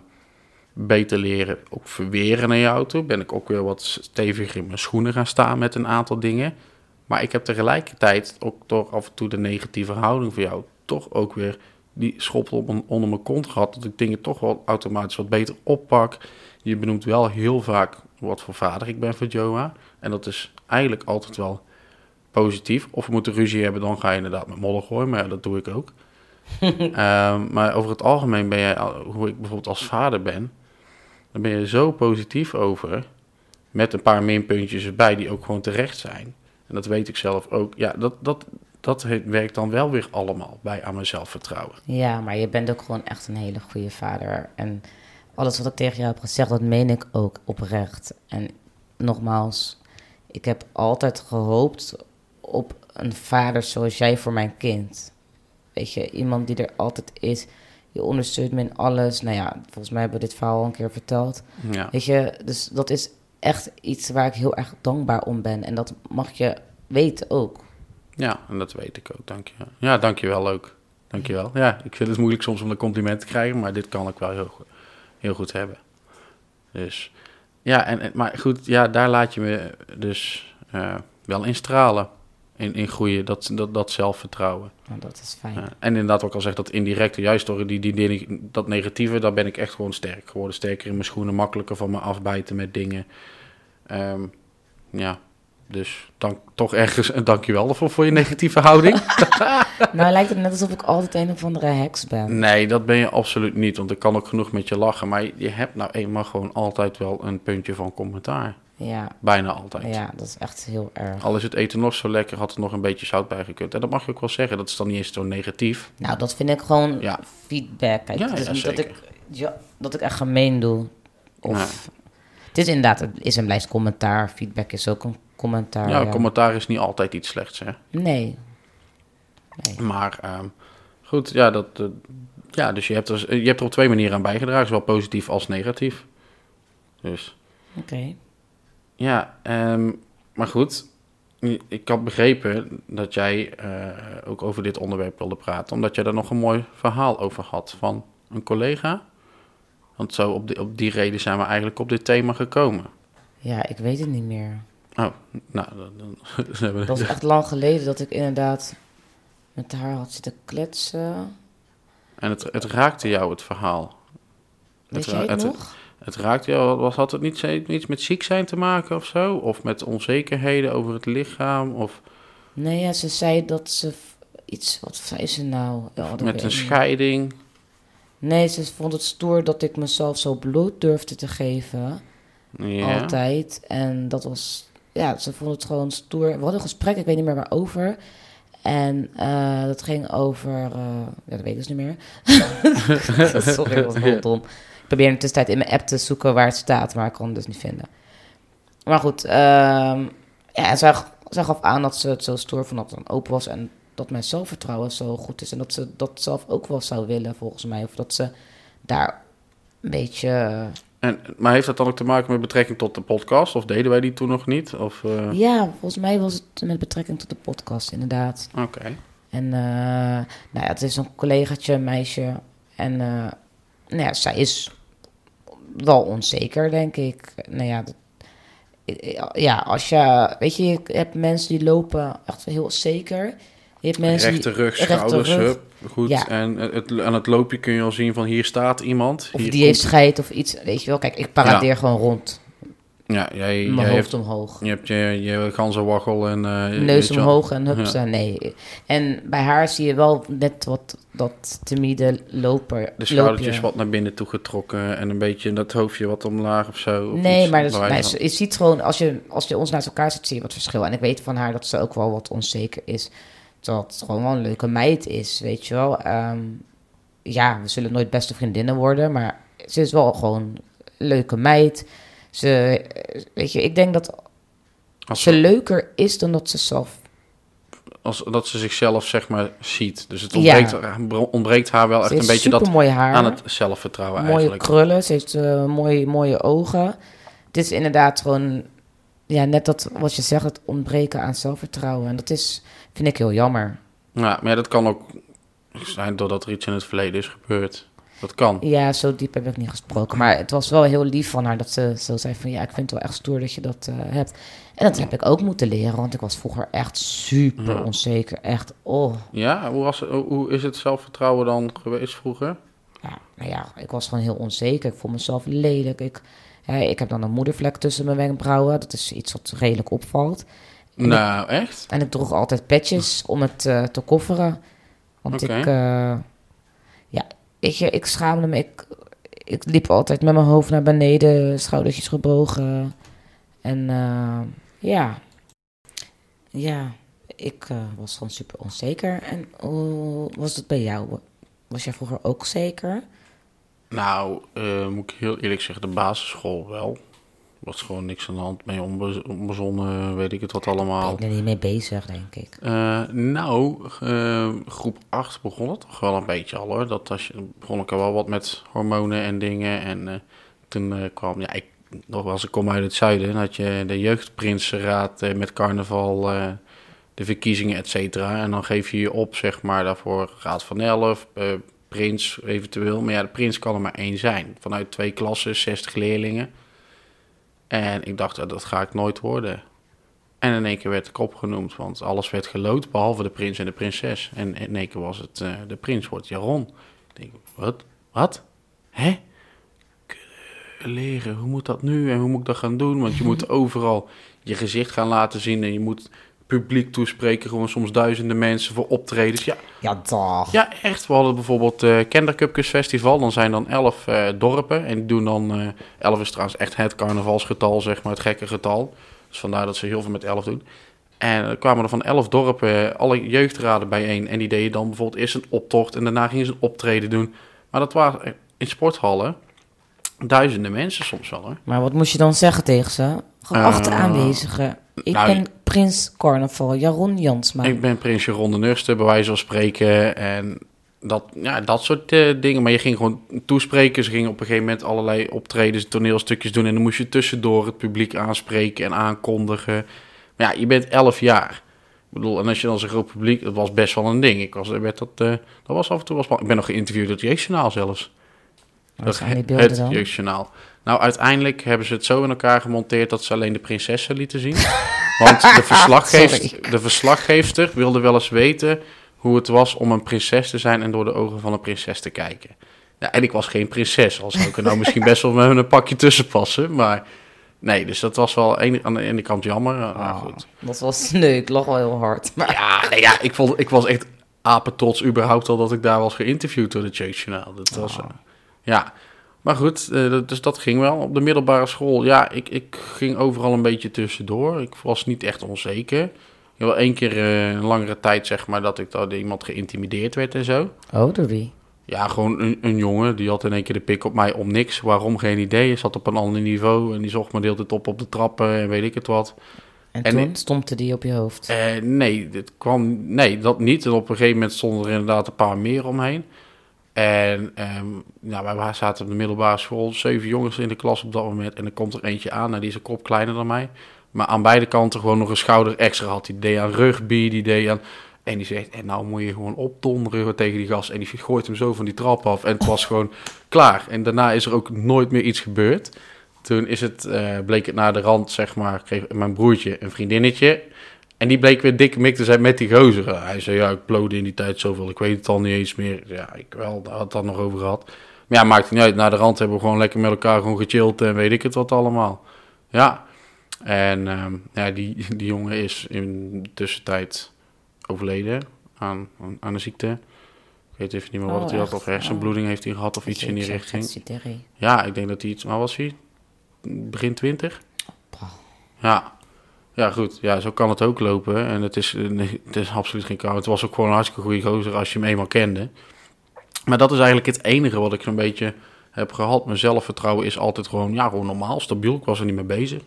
beter leren ook verweren naar jou toe. Ben ik ook weer wat steviger in mijn schoenen gaan staan met een aantal dingen. Maar ik heb tegelijkertijd ook door af en toe de negatieve houding voor jou toch ook weer die schop onder mijn kont gehad. Dat ik dingen toch wel automatisch wat beter oppak. Je benoemt wel heel vaak wat voor vader ik ben voor Joa. En dat is eigenlijk altijd wel positief. Of we moeten ruzie hebben, dan ga je inderdaad met modder gooien. Maar ja, dat doe ik ook. Ehm, maar over het algemeen ben jij, hoe ik bijvoorbeeld als vader ben, dan ben je zo positief over. Met een paar minpuntjes erbij die ook gewoon terecht zijn. En dat weet ik zelf ook. Ja, dat, dat, dat werkt dan wel weer allemaal bij aan mijn zelfvertrouwen. Ja, maar je bent ook gewoon echt een hele goede vader. En alles wat ik tegen jou heb gezegd, dat meen ik ook oprecht. En nogmaals, ik heb altijd gehoopt op een vader zoals jij voor mijn kind. Weet je, iemand die er altijd is. Je ondersteunt me in alles. Nou ja, volgens mij hebben we dit verhaal al een keer verteld. Ja, Weet je, dus dat is echt iets waar ik heel erg dankbaar om ben. En dat mag je weten ook. ja en dat weet ik ook. Dank je. Ja, dank je wel ook. Dank je wel. Ja, ik vind het moeilijk soms om een compliment te krijgen, maar dit kan ik wel heel, goed- heel goed hebben. Dus ja, en, maar goed, ja, daar laat je me dus eh, wel in stralen. In, in groeien, dat, dat, dat zelfvertrouwen. Nou, dat is fijn. En inderdaad, ik al zeg, dat indirecte, juist door die, die, die, dat negatieve, daar ben ik echt gewoon sterk geworden. Sterker in mijn schoenen, makkelijker van me afbijten met dingen. Ehm, ja, dus dank, toch ergens een dankjewel ervoor voor je negatieve houding. Nou lijkt het net alsof ik altijd een of andere heks ben. nee, dat ben je absoluut niet, want ik kan ook genoeg met je lachen. Maar je hebt nou eenmaal gewoon altijd wel een puntje van commentaar. Ja, Bijna altijd. ja, dat is echt heel erg. Al is het eten nog zo lekker, had er nog een beetje zout bij gekund. En dat mag je ook wel zeggen, dat is dan niet eens zo negatief. Nou, dat vind ik gewoon Ja. feedback. Kijk, Ja, het is ja, niet dat ik, ja, dat ik echt gemeen doe. Of. Het is inderdaad, het is en blijft commentaar. Feedback is ook een commentaar. ja, ja. commentaar is niet altijd iets slechts, hè. Nee. Nee. Maar ehm, goed, ja, dat, eh, ja dus je hebt, er, je hebt er op twee manieren aan bijgedragen, zowel positief als negatief. Dus Oké. ja, ehm, maar goed, ik had begrepen dat jij eh, ook over dit onderwerp wilde praten, omdat jij daar nog een mooi verhaal over had van een collega. Want zo op die, op die reden zijn we eigenlijk op dit thema gekomen. Ja, ik weet het niet meer. Oh, nou, dan, dan hebben we Dat is echt lang geleden dat ik inderdaad met haar had zitten kletsen. En het, het raakte jou, het verhaal. Weet Het- het het- nog? Het raakte jou, was, had het niet iets met ziek zijn te maken of zo? Of met onzekerheden over het lichaam? Of Nee, ja, ze zei dat ze iets... Wat zei ze nou? Ja, met een scheiding? Nee, ze vond het stoer dat ik mezelf zo bloed durfde te geven. Ja. Altijd. En dat was... Ja, ze vond het gewoon stoer. We hadden een gesprek, ik weet niet meer waarover. En eh, dat ging over... eh, ja, dat weet ik dus niet meer. Sorry, dat was heel dom. Ik probeer in de tussentijd in mijn app te zoeken waar het staat, maar ik kon het dus niet vinden. Maar goed, ehm ja, zij, zij gaf aan dat ze het zo stoer vond dat het dan open was... en dat mijn zelfvertrouwen zo goed is. En dat ze dat zelf ook wel zou willen, volgens mij. Of dat ze daar een beetje... En, maar heeft dat dan ook te maken met betrekking tot de podcast? Of deden wij die toen nog niet? Of, eh, Ja, volgens mij was het met betrekking tot de podcast, inderdaad. Oké. En eh, nou ja, het is een collegaatje, een meisje. En eh, nou ja, zij is wel onzeker, denk ik. Nou ja, dat- ja, als je, weet je, je hebt mensen die lopen echt heel zeker. Je hebt mensen Rechte die, rug, rechte schouders, rug. Goed. Ja. En het, aan het loopje kun je al zien van hier staat iemand. Of die heeft scheid of iets, weet je wel. Kijk, ik paradeer gewoon rond, Ja, jij, mijn jij hoofd hebt, omhoog. je hebt je, je ganzenwaggel en... eh, Neus omhoog en hupsa, nee. En bij haar zie je wel net wat dat timide loper. De schoudertjes loopje. wat naar binnen toe getrokken en een beetje dat hoofdje wat omlaag of zo. of Nee, maar, dat, maar ze- je ziet gewoon, als je, als je ons naast elkaar ziet, zie je wat verschil. En ik weet van haar dat ze ook wel wat onzeker is. Dat het gewoon wel een leuke meid is, weet je wel. Ehm, ja, we zullen nooit beste vriendinnen worden, maar ze is wel gewoon een leuke meid. Ze, eh, weet je, ik denk dat Als ze leuker is dan dat ze zelf... Als, dat ze zichzelf, zeg maar, ziet. Dus het ontbreekt, ontbreekt haar wel echt een beetje dat haar. aan het zelfvertrouwen mooie eigenlijk. krullen, ze heeft uh, mooie, mooie ogen. Dit is inderdaad gewoon... Ja, net dat wat je zegt, het ontbreken aan zelfvertrouwen. En dat is, vind ik heel jammer. Ja, maar ja, dat kan ook zijn doordat er iets in het verleden is gebeurd. Dat kan. Ja, zo diep heb ik niet gesproken. Maar het was wel heel lief van haar dat ze zo zei van... ja, ik vind het wel echt stoer dat je dat uh, hebt. En dat heb ik ook moeten leren, want ik was vroeger echt super ja. onzeker. Echt, oh. Ja, hoe, was hoe is het zelfvertrouwen dan geweest vroeger? Ja, nou ja, ik was gewoon heel onzeker. Ik vond mezelf lelijk. Ik, ja, ik heb dan een moedervlek tussen mijn wenkbrauwen. Dat is iets wat redelijk opvalt. Nou, ik, echt? En ik droeg altijd petjes om het uh, te kofferen. Want okay. ik... Uh, ja, je, ik schaamde me. Ik, ik liep altijd met mijn hoofd naar beneden, schoudertjes gebogen. En uh, ja, ja, ik was gewoon super onzeker. En hoe was het bij jou? Was jij vroeger ook zeker? Nou, moet ik heel eerlijk zeggen, de basisschool wel. Was gewoon niks aan de hand mee onbe onbezonnen, weet ik het wat allemaal. Ik ben er niet mee bezig, denk ik. Uh, nou, uh, groep 8 begon het toch wel een beetje al hoor. Dat als je, begon ik er wel wat met hormonen en dingen. En uh, toen kwam, ja, ik, nogmaals, ik kom uit het zuiden. Had je de jeugdprinsenraad met carnaval, de verkiezingen, et cetera. En dan geef je je op, zeg maar, daarvoor raad van elf, prins eventueel. Maar ja, de prins kan er maar één zijn. Vanuit twee klassen, 60 leerlingen. En ik dacht, dat ga ik nooit worden. En in één keer werd ik opgenoemd, want alles werd gelood, behalve de prins en de prinses. En in één keer was het, uh, de prins wordt Jaron. Ik denk, wat? Wat? Hè? Leren, hoe moet dat nu en hoe moet ik dat gaan doen? Want je moet overal je gezicht gaan laten zien en je moet publiek toespreken. Gewoon soms duizenden mensen voor optredens. Ja, ja toch. Ja, echt. We hadden bijvoorbeeld uh, Festival. Dan zijn dan elf uh, dorpen. En die doen dan... Uh, elf is trouwens echt het carnavalsgetal, zeg maar. Het gekke getal. Dus vandaar dat ze heel veel met elf doen. En er kwamen er van elf dorpen alle jeugdraden bijeen. En die deden dan bijvoorbeeld eerst een optocht. En daarna gingen ze een optreden doen. Maar dat waren in sporthallen duizenden mensen soms wel, hoor. Maar wat moest je dan zeggen tegen ze? Geachte aanwezigen. Ik nou, ben Prins Carnaval, Jaron Jansma. Ik ben Prins Jaron de Nurste, bij wijze van spreken. En dat, ja, dat soort uh, dingen. Maar je ging gewoon toespreken. Ze gingen op een gegeven moment allerlei optredens, toneelstukjes doen. En dan moest je tussendoor het publiek aanspreken en aankondigen. Maar ja, je bent elf jaar. Ik bedoel, en als je dan zo'n groot publiek... Dat was best wel een ding. Ik was, werd dat, uh, dat was af en toe... Was, ik ben nog geïnterviewd door het Jeugdjournaal zelfs. Wat zijn die beelden het dan? Jeugdjournaal. Nou, uiteindelijk hebben ze het zo in elkaar gemonteerd dat ze alleen de prinsessen lieten zien. Want de, verslaggever, de verslaggeefster wilde wel eens weten hoe het was om een prinses te zijn en door de ogen van een prinses te kijken. Ja, en ik was geen prinses, al zou ik er nou misschien best wel met een pakje tussen passen. Maar nee, dus dat was wel aan de ene kant jammer. Oh, maar goed. Dat was sneu, ik lag wel heel hard. Maar... Ja, nee, ja ik, vond, ik was echt apetrots überhaupt al dat ik daar was geïnterviewd door het Jeugdjournaal. Dat was, Oh. uh, ja... Maar goed, uh, dus dat ging wel. Op de middelbare school, ja, ik, ik ging overal een beetje tussendoor. Ik was niet echt onzeker. Ik heb wel één keer uh, een langere tijd, zeg maar, dat ik door iemand geïntimideerd werd en zo. Oh, door wie? Ja, gewoon een, een, jongen. Die had in één keer de pik op mij om niks. Waarom, geen idee. Hij zat op een ander niveau en die zocht me de hele tijd op op de trappen en weet ik het wat. En, en toen stompte die op je hoofd? Uh, nee, dit kwam, nee, dat niet. En op een gegeven moment stonden er inderdaad een paar meer omheen. En um, nou, wij zaten op de middelbare school, zeven jongens in de klas op dat moment. En er komt er eentje aan, en die is een kop kleiner dan mij. Maar aan beide kanten gewoon nog een schouder extra had. Die deed aan rugby, die deed aan... En die zegt, en nou moet je gewoon opdonderen tegen die gast. En die gooit hem zo van die trap af. En het was gewoon klaar. En daarna is er ook nooit meer iets gebeurd. Toen is het, uh, bleek het naar de rand, zeg maar, kreeg mijn broertje een vriendinnetje. En die bleek weer dikke mik te zijn met die gozer. Hij zei, ja, ik blode in die tijd zoveel. Ik weet het al niet eens meer. Ja, ik wel, daar had het dan nog over gehad. Maar ja, maakt niet uit. Naar de rand hebben we gewoon lekker met elkaar gewoon gechilled en weet ik het wat allemaal. Ja. En um, ja, die, die jongen is in de tussentijd overleden aan, aan, aan een ziekte. Ik weet even niet meer wat Oh, hij had. Of hersenbloeding heeft hij gehad of iets in die richting. Ja, ik denk dat hij iets... Waar was hij? Begin twintig? Ja. Ja, goed. Ja, zo kan het ook lopen. En het is, nee, het is absoluut geen kou. Het was ook gewoon een hartstikke goede gozer als je hem eenmaal kende. Maar dat is eigenlijk het enige wat ik zo'n beetje heb gehad. Mijn zelfvertrouwen is altijd gewoon, ja, gewoon normaal, stabiel. Ik was er niet mee bezig.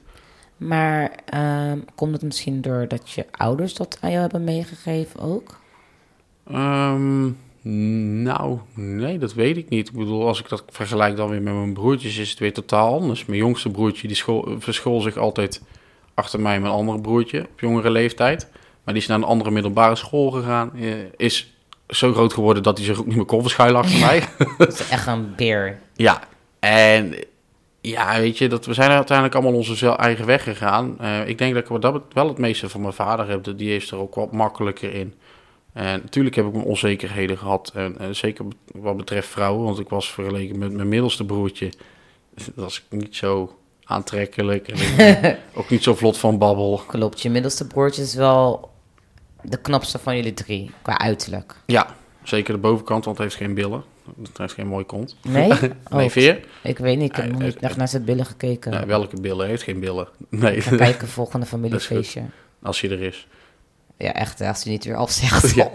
Maar ehm, komt het misschien doordat je ouders dat aan jou hebben meegegeven ook? Ehm, nou, nee, dat weet ik niet. Ik bedoel, als ik dat vergelijk dan weer met mijn broertjes, is het weer totaal anders. Mijn jongste broertje, die school, verschool zich altijd achter mij mijn andere broertje op jongere leeftijd. Maar die is naar een andere middelbare school gegaan. eh, Is zo groot geworden dat hij zich ook niet meer kon verschuilen achter mij. Dat is echt een beer. Ja, en ja, weet je, dat, we zijn uiteindelijk allemaal onze eigen weg gegaan. Eh, ik denk dat ik dat wel het meeste van mijn vader heb. Die heeft er ook wat makkelijker in. En natuurlijk heb ik mijn onzekerheden gehad. En, en zeker wat betreft vrouwen, want ik was vergeleken met mijn middelste broertje. Dat was niet zo aantrekkelijk. En ook niet zo vlot van babbel. Klopt, je middelste broertje is wel de knapste van jullie drie, qua uiterlijk. Ja, zeker de bovenkant, want het heeft geen billen. Het heeft geen mooi kont. Nee? Nee, Oh, veer? Ik weet niet, ik heb nog niet echt naar zijn billen gekeken. Ja, welke billen? Heeft geen billen. Nee, We kijken volgende familiefeestje. als hij er is. Ja, echt, als hij niet weer afzegt. Ja.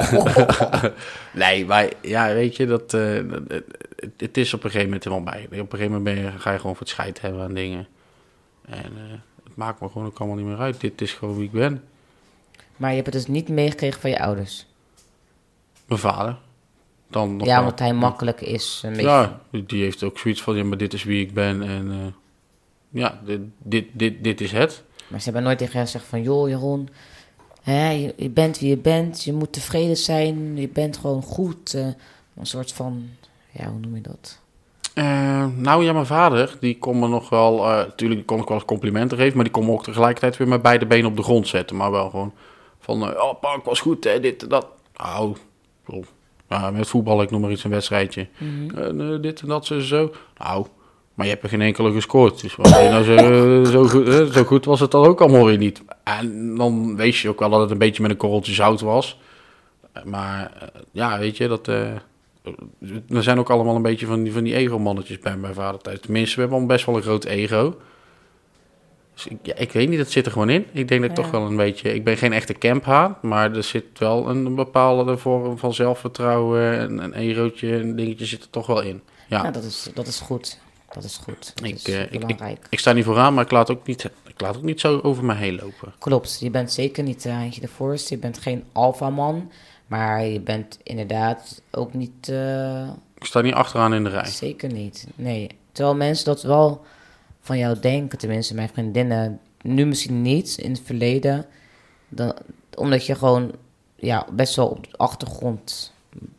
nee, maar ja, weet je, dat, eh, dat- het, het is op een gegeven moment helemaal bij. Op een gegeven moment ben je, ga je gewoon voor het scheid hebben aan dingen. En eh, het maakt me gewoon ook allemaal niet meer uit. Dit is gewoon wie ik ben. Maar je hebt het dus niet meegekregen van je ouders. Mijn vader. Dan nog ja, omdat hij makkelijk is. Een beetje. Ja, die heeft ook zoiets van, ja, maar dit is wie ik ben. En eh, ja, dit, dit, dit, dit is het. Maar ze hebben nooit tegen jou gezegd van... joh, Jeroen, hè, je, je bent wie je bent. Je moet tevreden zijn. Je bent gewoon goed. eh, een soort van... Ja, hoe noem je dat? Eh, nou ja, mijn vader, die kon me nog wel, eh natuurlijk kon ik wel eens complimenten geven, maar die kon me ook tegelijkertijd weer met beide benen op de grond zetten. Maar wel gewoon van, eh, oh pak, was goed hè, dit en dat. Nou, met voetbal, ik noem maar iets, een wedstrijdje. Eh, dit en dat, zo, zo. Nou, maar je hebt er geen enkele gescoord. Dus nou zo, zo, goed, zo goed was het dan ook allemaal weer niet. En dan wees je ook wel dat het een beetje met een korreltje zout was. Maar ja, weet je, dat... eh, er zijn ook allemaal een beetje van die, van die ego-mannetjes bij mijn vader thuis. Tenminste, we hebben al best wel een groot ego. Dus ik, ja, ik weet niet, dat zit er gewoon in. Ik denk dat ik Ja. toch wel een beetje... Ik ben geen echte camphaan, maar er zit wel een bepaalde vorm van zelfvertrouwen... en een egootje en dingetje zit er toch wel in. Ja, dat is, dat is goed. Dat is goed. Dat Ik, is eh, ik- belangrijk. ik sta niet vooraan, maar ik laat ook niet, ik laat ook niet zo over me heen lopen. Klopt, je bent zeker niet handje de voorste. Je bent geen alfaman. Maar je bent inderdaad ook niet... eh, Ik sta niet achteraan in de rij. Zeker niet, nee. Terwijl mensen dat wel van jou denken, tenminste mijn vriendinnen, nu misschien niet, in het verleden. Dan, omdat je gewoon ja, best wel op de achtergrond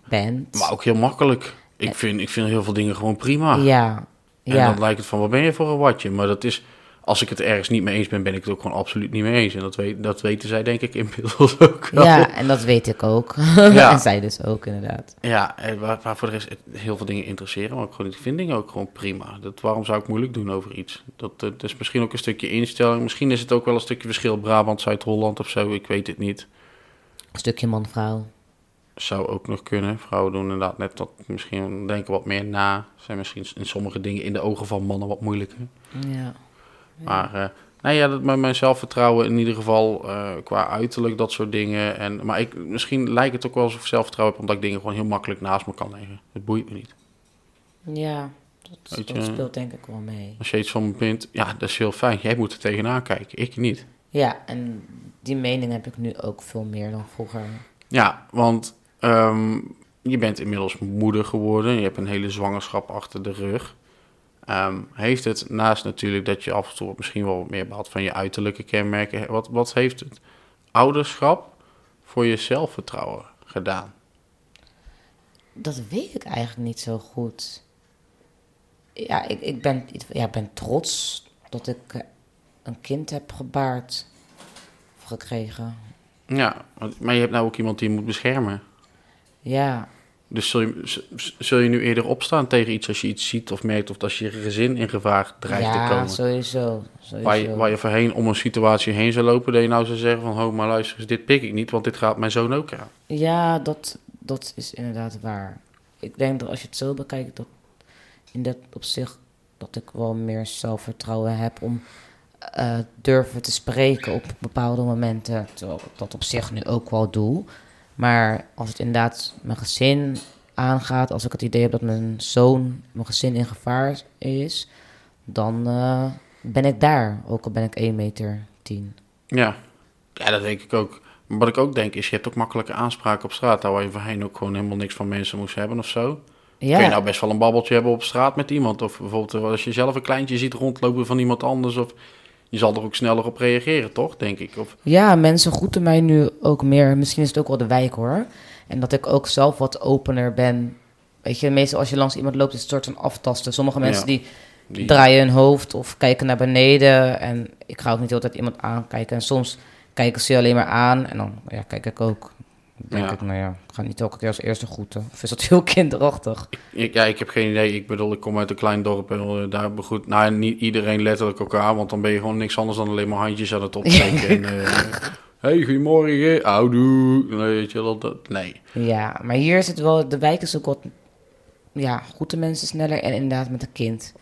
bent. Maar ook heel makkelijk. Ik vind, ik vind heel veel dingen gewoon prima. Ja, En ja. dan lijkt het van, wat ben je voor een watje? Maar dat is, als ik het ergens niet mee eens ben, ben ik het ook gewoon absoluut niet mee eens. En dat, weet, dat weten zij denk ik inmiddels ook wel. ja, en dat weet ik ook. Ja. en zij dus ook, inderdaad. Ja, en waar, waar voor de rest heel veel dingen interesseren, maar ik, gewoon, ik vind dingen ook gewoon prima. Dat, waarom zou ik moeilijk doen over iets? Dat, eh, dat is misschien ook een stukje instelling. Misschien is het ook wel een stukje verschil Brabant, Zuid-Holland of zo. Ik weet het niet. Een stukje man-vrouw. Zou ook nog kunnen. Vrouwen doen inderdaad net dat misschien denken wat meer na. Zijn misschien in sommige dingen in de ogen van mannen wat moeilijker. Ja. Maar nou ja, dat met mijn zelfvertrouwen in ieder geval eh, qua uiterlijk, dat soort dingen. En, maar ik, misschien lijkt het ook wel alsof ik zelfvertrouwen heb, omdat ik dingen gewoon heel makkelijk naast me kan leggen. Het boeit me niet. Ja, dat, Weet dat je- speelt denk ik wel mee. Als je iets van me vindt, ja, dat is heel fijn. Jij moet er tegenaan kijken, ik niet. Ja, en die mening heb ik nu ook veel meer dan vroeger. Ja, want ehm, je bent inmiddels moeder geworden. Je hebt een hele zwangerschap achter de rug. Ehm, heeft het naast natuurlijk dat je af en toe misschien wel meer behaalt van je uiterlijke kenmerken. Wat, wat heeft het ouderschap voor je zelfvertrouwen gedaan? Dat weet ik eigenlijk niet zo goed. Ja, ik, ik, ben, ja, ben trots dat ik eh, een kind heb gebaard of gekregen. Ja, maar je hebt nou ook iemand die je moet beschermen. Ja, Dus zul je, zul je nu eerder opstaan tegen iets als je iets ziet of merkt... of als je gezin in gevaar dreigt te ja komen? sowieso. sowieso. Waar je, waar je voorheen om een situatie heen zou lopen... dat je nou zou zeggen van... ho, maar luister eens, dit pik ik niet... want dit gaat mijn zoon ook aan. Ja, dat, dat is inderdaad waar. Ik denk dat als je het zo bekijkt, dat in dat opzicht dat ik wel meer zelfvertrouwen heb om eh, durven te spreken op bepaalde momenten. Terwijl ik dat op zich nu ook wel doe. Maar als het inderdaad mijn gezin aangaat, als ik het idee heb dat mijn zoon, mijn gezin in gevaar is, dan, eh, ben ik daar, ook al ben ik 1 meter 10. Ja. ja, dat denk ik ook. Maar wat ik ook denk is, je hebt ook makkelijke aanspraak op straat. Daar waar je voorheen ook gewoon helemaal niks van mensen moest hebben of zo. Ja, Kun je nou best wel een babbeltje hebben op straat met iemand? Of bijvoorbeeld als je zelf een kleintje ziet rondlopen van iemand anders. Of je zal er ook sneller op reageren, toch? Denk ik. Of, ja, mensen groeten mij nu ook meer. Misschien is het ook wel de wijk hoor. En dat ik ook zelf wat opener ben. Weet je, meestal als je langs iemand loopt, is het een soort van aftasten. Sommige mensen Ja. die die, draaien hun hoofd of kijken naar beneden. En ik ga ook niet altijd iemand aankijken. En soms kijken ze je alleen maar aan. En dan ja, kijk ik ook. Denk Ja. ik, nou ja, ik ga niet elke keer als eerste groeten. Of is dat heel kinderachtig? ik, ja, ik heb geen idee. Ik bedoel, ik kom uit een klein dorp en eh, daar begroet... Nou, niet iedereen letterlijk elkaar, want dan ben je gewoon niks anders dan alleen maar handjes aan het opsteken. en, eh, hey, goedemorgen, oudoe. Nee, weet je wel, dat... Nee. Ja, maar hier is het wel... De wijk is ook wat... Ja, groeten mensen sneller. En inderdaad met een kind.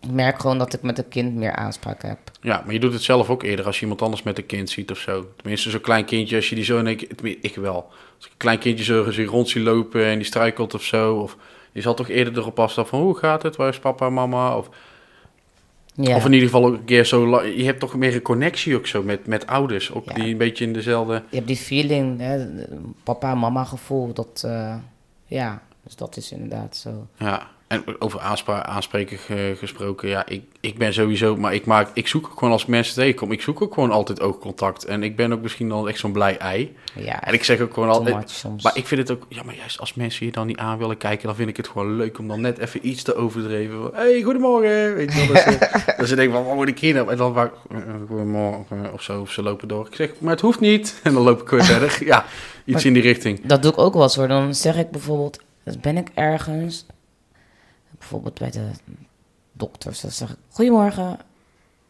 Ik merk gewoon dat ik met een kind meer aanspraak heb. Ja, maar je doet het zelf ook eerder als je iemand anders met een kind ziet of zo. Tenminste, zo'n klein kindje, als je die zo in tenminste, Ik wel. Als ik een klein kindje zo zie rond zie lopen en die struikelt of zo... Of, je zal toch eerder erop afstappen van hoe gaat het, waar is papa en mama? Of, Ja. of in ieder geval ook een keer zo... Je hebt toch meer een connectie ook zo met, met ouders. Ook Ja. die een beetje in dezelfde... Je hebt die feeling, hè, papa en mama gevoel. Dat, eh, ja, dus dat is inderdaad zo. Ja, en over aanspra- aanspreken gesproken, ja, ik, ik ben sowieso, maar ik, maak, ik zoek ook gewoon als mensen tegenkom, ik zoek ook gewoon altijd oogcontact. En ik ben ook misschien dan echt zo'n blij ei. Ja, En ik zeg ook gewoon altijd, soms. maar ik vind het ook, ja, maar juist als mensen je dan niet aan willen kijken, dan vind ik het gewoon leuk om dan net even iets te overdreven. Hey, goedemorgen, weet je wel. Dat ze, dat ze denken van, wat moet ik hier nou? En dan vaak, eh, goedemorgen, of zo, of ze lopen door. Ik zeg, maar het hoeft niet. En dan loop ik weer verder. Ja, iets Maar- in die richting. Dat doe ik ook wel eens hoor. Dan zeg ik bijvoorbeeld, ben ik ergens, bijvoorbeeld bij de dokters, dan zeg ik, goedemorgen.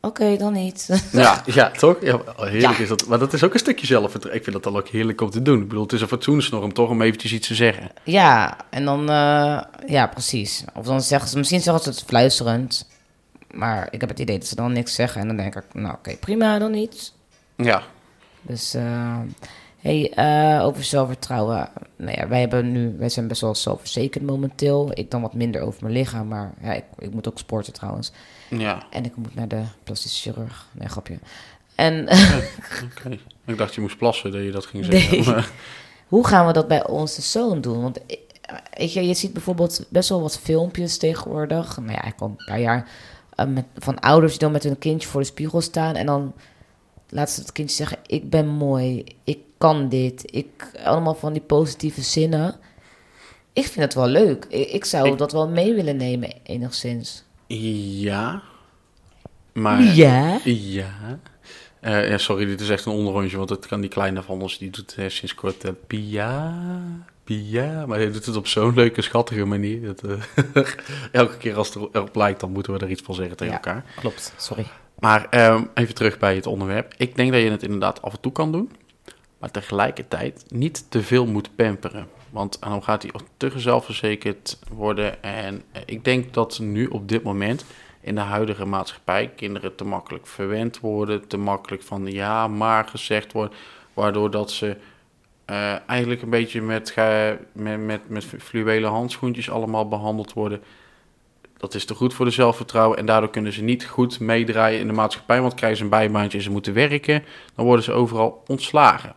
Oké, dan niet. Ja, ja toch? Ja, heerlijk Ja. is dat. Maar dat is ook een stukje zelfvertrouwen. Ik vind dat dan ook heerlijk om te doen. Ik bedoel, het is een fatsoensnorm toch om eventjes iets te zeggen. ja, en dan, eh, ja, precies. Of dan zeggen ze, misschien zeggen ze het fluisterend, maar ik heb het idee dat ze dan niks zeggen. En dan denk ik, nou oké, prima, dan niet. Ja, Dus, eh, hey, eh, over zelfvertrouwen. Nou ja, wij, hebben nu, wij zijn best wel zelfverzekerd momenteel. Ik dan wat minder over mijn lichaam, maar ja, ik, ik moet ook sporten trouwens. ja. En ik moet naar de plastische chirurg. Nee, grapje. En. Ik dacht je moest plassen dat je dat ging zeggen. Nee. Maar- hoe gaan we dat bij onze zoon doen? Want eh, weet je, je ziet bijvoorbeeld best wel wat filmpjes tegenwoordig. Nou ja, ik al een paar jaar. eh, met, van ouders die dan met hun kindje voor de spiegel staan. En dan laat ze het kindje zeggen: Ik ben mooi, ik kan dit. Ik, allemaal van die positieve zinnen. Ik vind het wel leuk. Ik, ik zou Ik- dat wel mee willen nemen, enigszins. ja. Maar... Ja? Ja. Eh, ja, sorry, dit is echt een onderrondje, want het kan die kleine van ons, die doet eh, sinds kort eh, Pia, Pia, maar hij doet het op zo'n leuke, schattige manier. Dat, elke keer als het erop lijkt, dan moeten we er iets van zeggen tegen Ja. elkaar. Klopt, sorry. Maar ehm, even terug bij het onderwerp. Ik denk dat je het inderdaad af en toe kan doen, maar tegelijkertijd niet te veel moet pamperen. Want dan gaat hij te zelfverzekerd worden. En eh, ik denk dat nu op dit moment in de huidige maatschappij kinderen te makkelijk verwend worden, te makkelijk van ja, maar gezegd wordt, waardoor dat ze eh, eigenlijk een beetje met, met, met, met fluwelen handschoentjes allemaal behandeld worden. Dat is te goed voor de zelfvertrouwen en daardoor kunnen ze niet goed meedraaien in de maatschappij, want krijgen ze een bijbaantje en ze moeten werken, dan worden ze overal ontslagen.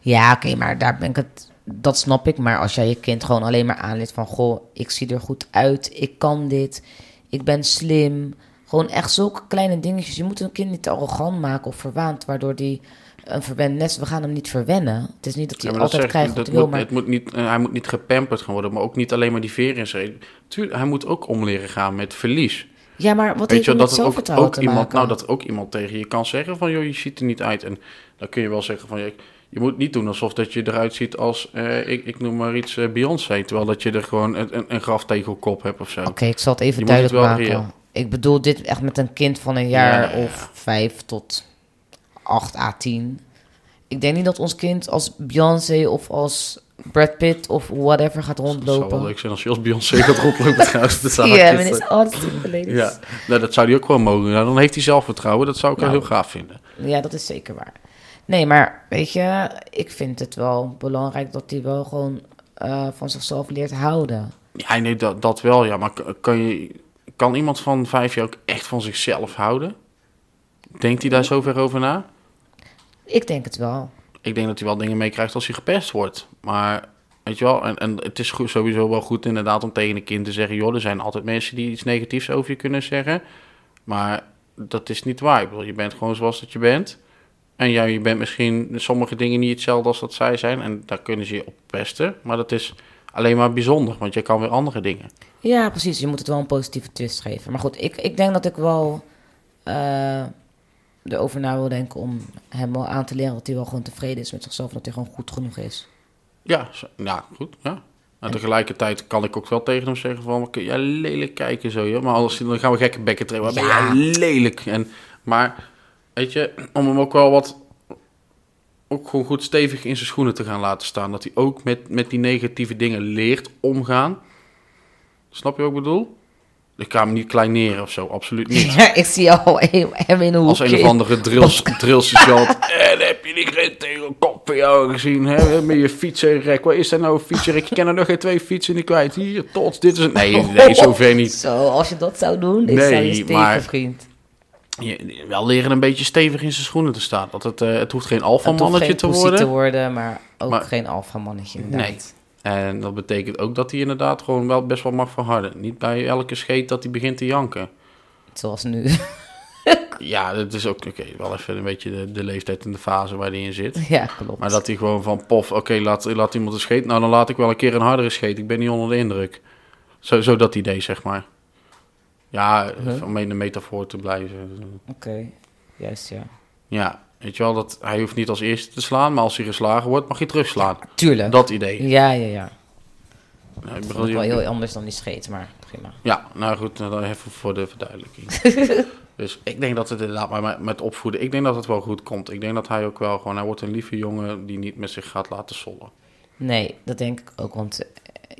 Ja, oké, maar daar ben ik het. Dat snap ik. Maar als jij je kind gewoon alleen maar aanleert van: Goh, ik zie er goed uit, ik kan dit, ik ben slim. Gewoon echt zulke kleine dingetjes. Je moet een kind niet arrogant maken of verwaand, waardoor die een verwend nest. We gaan hem niet verwennen. Het is niet dat hij Ja, dat altijd krijgt wat hij wil, moet, maar het moet niet, eh, hij moet niet gepamperd gaan worden, maar ook niet alleen maar die veer in zijn. Tuurlijk, hij moet ook om leren gaan met verlies. ja, maar wat Weet je, het dat er ook, ook iemand, maken? nou, dat ook iemand tegen je kan zeggen van, joh, je ziet er niet uit. En dan kun je wel zeggen van, je, je moet niet doen alsof dat je eruit ziet als, eh, ik, ik noem maar iets, eh, Beyoncé. Terwijl dat je er gewoon een, een, een graftegelkop hebt of zo. Oké, ik zal het even Je het duidelijk wel maken. Ik bedoel dit echt met een kind van een jaar Ja, ja, ja. of vijf tot acht à tien. Ik denk niet dat ons kind als Beyoncé of als Brad Pitt of whatever gaat Het zou rondlopen. wel leuk zijn als je als Beyoncé gaat rondlopen trouwens. Dat zou Ja, men is altijd ja, nou, dat zou hij ook gewoon mogen. Nou, dan heeft hij zelfvertrouwen. Dat zou ik wel Nou. heel gaaf vinden. Ja, dat is zeker waar. Nee, maar weet je, ik vind het wel belangrijk dat hij wel gewoon eh, van zichzelf leert houden. Ja, nee, dat, dat wel, ja. Maar kan, je, kan iemand van vijf jaar ook echt van zichzelf houden? Denkt hij daar zover over na? Ik denk het wel. Ik denk dat hij wel dingen meekrijgt als hij gepest wordt. Maar weet je wel, en, en het is goed, sowieso wel goed inderdaad om tegen een kind te zeggen... joh, er zijn altijd mensen die iets negatiefs over je kunnen zeggen. Maar dat is niet waar. Ik bedoel, je bent gewoon zoals dat je bent. En ja, je bent misschien sommige dingen niet hetzelfde als dat zij zijn. En daar kunnen ze je op pesten. Maar dat is alleen maar bijzonder, want je kan weer andere dingen. Ja, precies. Je moet het wel een positieve twist geven. Maar goed, ik, ik denk dat ik wel eh, erover na wil denken om hem wel aan te leren dat hij wel gewoon tevreden is met zichzelf. Dat hij gewoon goed genoeg is. Ja, ja goed. Ja. En tegelijkertijd kan ik ook wel tegen hem zeggen van... "Wat kun jij lelijk kijken zo, joh. Maar als, dan gaan we gekke bekken trekken. Ja. ben jij lelijk. En, maar, weet je, om hem ook wel wat... Ook gewoon goed stevig in zijn schoenen te gaan laten staan. Dat hij ook met, met die negatieve dingen leert omgaan. Snap je wat ik bedoel? Ik ga hem niet kleineren of zo, absoluut niet. Ja, ik zie al hem in een Als een of andere drills. En heb je die geen tegen kop van jou gezien? Hè? Met je fietsenrek. Wat is dat nou een fietsenrek? Ik ken er nog geen twee fietsen niet kwijt. Hier, tot, dit is een... Nee, nee, zover niet. Zo, als je dat zou doen, is Nee, hij je maar- vriend. Je, wel leren een beetje stevig in zijn schoenen te staan. Dat het, eh, het hoeft geen alfa Het hoeft mannetje geen te worden. te worden, maar ook Maar- geen alfa mannetje inderdaad. En dat betekent ook dat hij inderdaad gewoon wel best wel mag verharden. Niet bij elke scheet dat hij begint te janken. Zoals nu. Ja, dat is ook oké. wel even een beetje de, de leeftijd en de fase waar hij in zit. ja, klopt. Maar dat hij gewoon van pof, oké, laat, laat iemand een scheet. Nou, dan laat ik wel een keer een hardere scheet. Ik ben niet onder de indruk. Zo, zo dat idee, zeg maar. Ja, Huh? om in de metafoor te blijven. Oké, juist ja. Ja, weet je wel, dat, hij hoeft niet als eerste te slaan, maar als hij geslagen wordt, mag hij terugslaan. Tuurlijk. Dat idee. Ja, ja, ja. Nou, ik Dat bedoel, is wel je- heel anders dan die scheet, maar prima. Ja, nou goed, nou, dan even voor de verduidelijking. dus ik denk dat het inderdaad, maar met- met opvoeden, ik denk dat het wel goed komt. Ik denk dat hij ook wel gewoon, hij wordt een lieve jongen die niet met zich gaat laten sollen. Nee, dat denk ik ook. Want eh,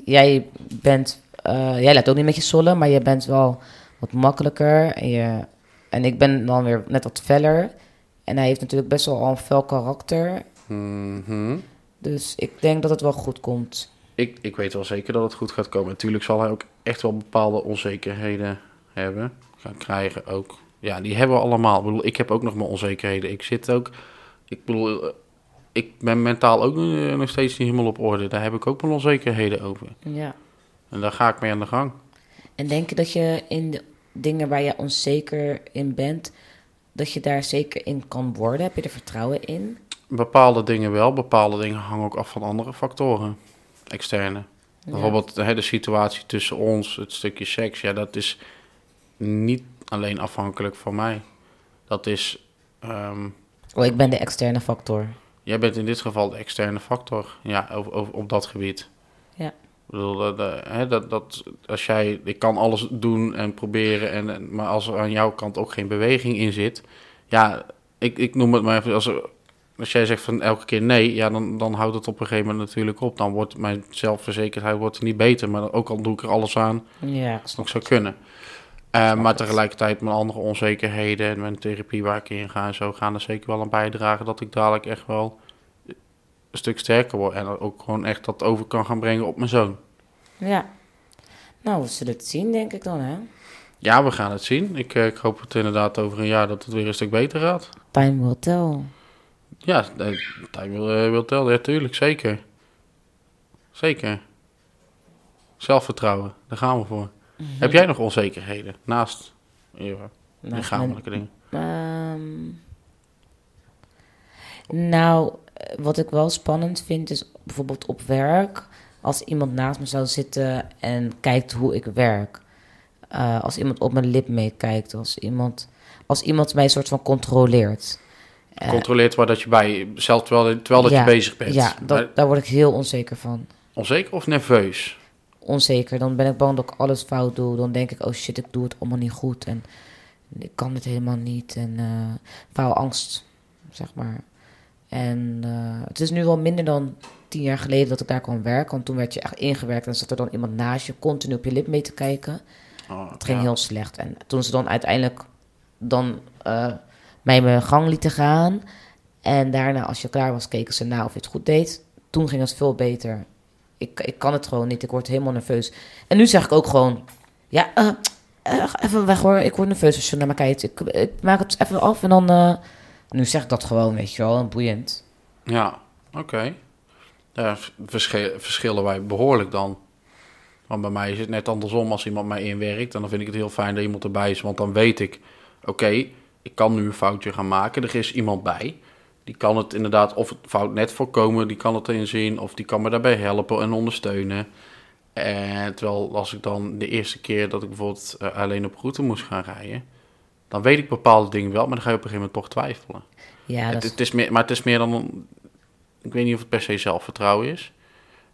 jij bent, eh, jij laat ook niet met je sollen, maar je bent wel wat makkelijker. En, je, en ik ben dan weer net wat feller. En hij heeft natuurlijk best wel al een fel karakter. Mhm. Dus ik denk dat het wel goed komt. ik, ik weet wel zeker dat het goed gaat komen. Natuurlijk zal hij ook echt wel bepaalde onzekerheden hebben. Gaan krijgen ook. Ja, die hebben we allemaal. Ik bedoel, ik heb ook nog mijn onzekerheden. Ik zit ook... Ik bedoel, eh, ik ben mentaal ook eh, nog steeds niet helemaal op orde. Daar heb ik ook mijn onzekerheden over. Ja. En daar ga ik mee aan de gang. En denk je dat je in de dingen waar je onzeker in bent, dat je daar zeker in kan worden? Heb je er vertrouwen in? Bepaalde dingen wel, bepaalde dingen hangen ook af van andere factoren. Externe. Ja. Bijvoorbeeld hè, de situatie tussen ons, het stukje seks. Ja, dat is niet alleen afhankelijk van mij. Dat is... ehm, Oh, ik ben de externe factor. Jij bent in dit geval de externe factor ja, over, over, op dat gebied. Ja. Ik bedoel, dat, dat, hè, dat, dat, als jij, ik kan alles doen en proberen, en, maar als er aan jouw kant ook geen beweging in zit, ja, ik, ik noem het maar even, als, er, als jij zegt van elke keer nee, ja, dan, dan houdt het op een gegeven moment natuurlijk op. Dan wordt mijn zelfverzekerdheid wordt niet beter, maar ook al doe ik er alles aan, Ja, ik het nog zou kunnen. Eh, maar tegelijkertijd mijn andere onzekerheden en mijn therapie waar ik in ga en zo gaan er zeker wel aan bijdragen dat ik dadelijk echt wel een stuk sterker word en ook gewoon echt dat over kan gaan brengen op mijn zoon. Ja. Nou, we zullen het zien, denk ik dan, hè? Ja, we gaan het zien. Ik, eh, ik hoop het inderdaad over een jaar dat het weer een stuk beter gaat. Time will tell. Ja, hij wil, eh, wil tellen, ja, tuurlijk, zeker. Zeker. Zelfvertrouwen, daar gaan we voor. Heb jij nog onzekerheden naast lichamelijke dingen? Ehm, nou, wat ik wel spannend vind is bijvoorbeeld op werk. Als iemand naast me zou zitten en kijkt hoe ik werk. Eh, als iemand op mijn lip meekijkt. Als iemand, als iemand mij een soort van controleert. Eh, Controleert waar dat je bij, zelf terwijl, terwijl dat ja, je bezig bent. Ja, dat, Maar daar word ik heel onzeker van. onzeker of nerveus? Onzeker. Dan ben ik bang dat ik alles fout doe. Dan denk ik, oh shit, ik doe het allemaal niet goed. En ik kan het helemaal niet. En eh faalangst, zeg maar. En eh, het is nu wel minder dan tien jaar geleden dat ik daar kon werken. Want toen werd je echt ingewerkt en zat er dan iemand naast je continu op je lip mee te kijken. Oh, Het ging ja. heel slecht. En toen ze dan uiteindelijk dan eh, mij mijn gang lieten gaan. En daarna, als je klaar was, keken ze na of je het goed deed. Toen ging het veel beter. Ik, ik kan het gewoon niet. Ik word helemaal nerveus. En nu zeg ik ook gewoon... Ja, eh, even weg hoor, ik word nerveus als je naar me kijkt. Ik, ik maak het even af en dan... eh, nu zeg ik dat gewoon, weet je wel, boeiend. Ja, oké. Verschil- verschillen wij behoorlijk dan. Want bij mij is het net andersom als iemand mij inwerkt. En dan vind ik het heel fijn dat iemand erbij is. Want dan weet ik, oké, ik kan nu een foutje gaan maken. Er is iemand bij. Die kan het inderdaad, of het fout net voorkomen, die kan het inzien. Of die kan me daarbij helpen en ondersteunen. En terwijl als ik dan de eerste keer dat ik bijvoorbeeld eh, alleen op route moest gaan rijden. Dan weet ik bepaalde dingen wel, maar dan ga je op een gegeven moment toch twijfelen. Ja, Het, dat is, het is meer, maar het is meer dan ik weet niet of het per se zelfvertrouwen is.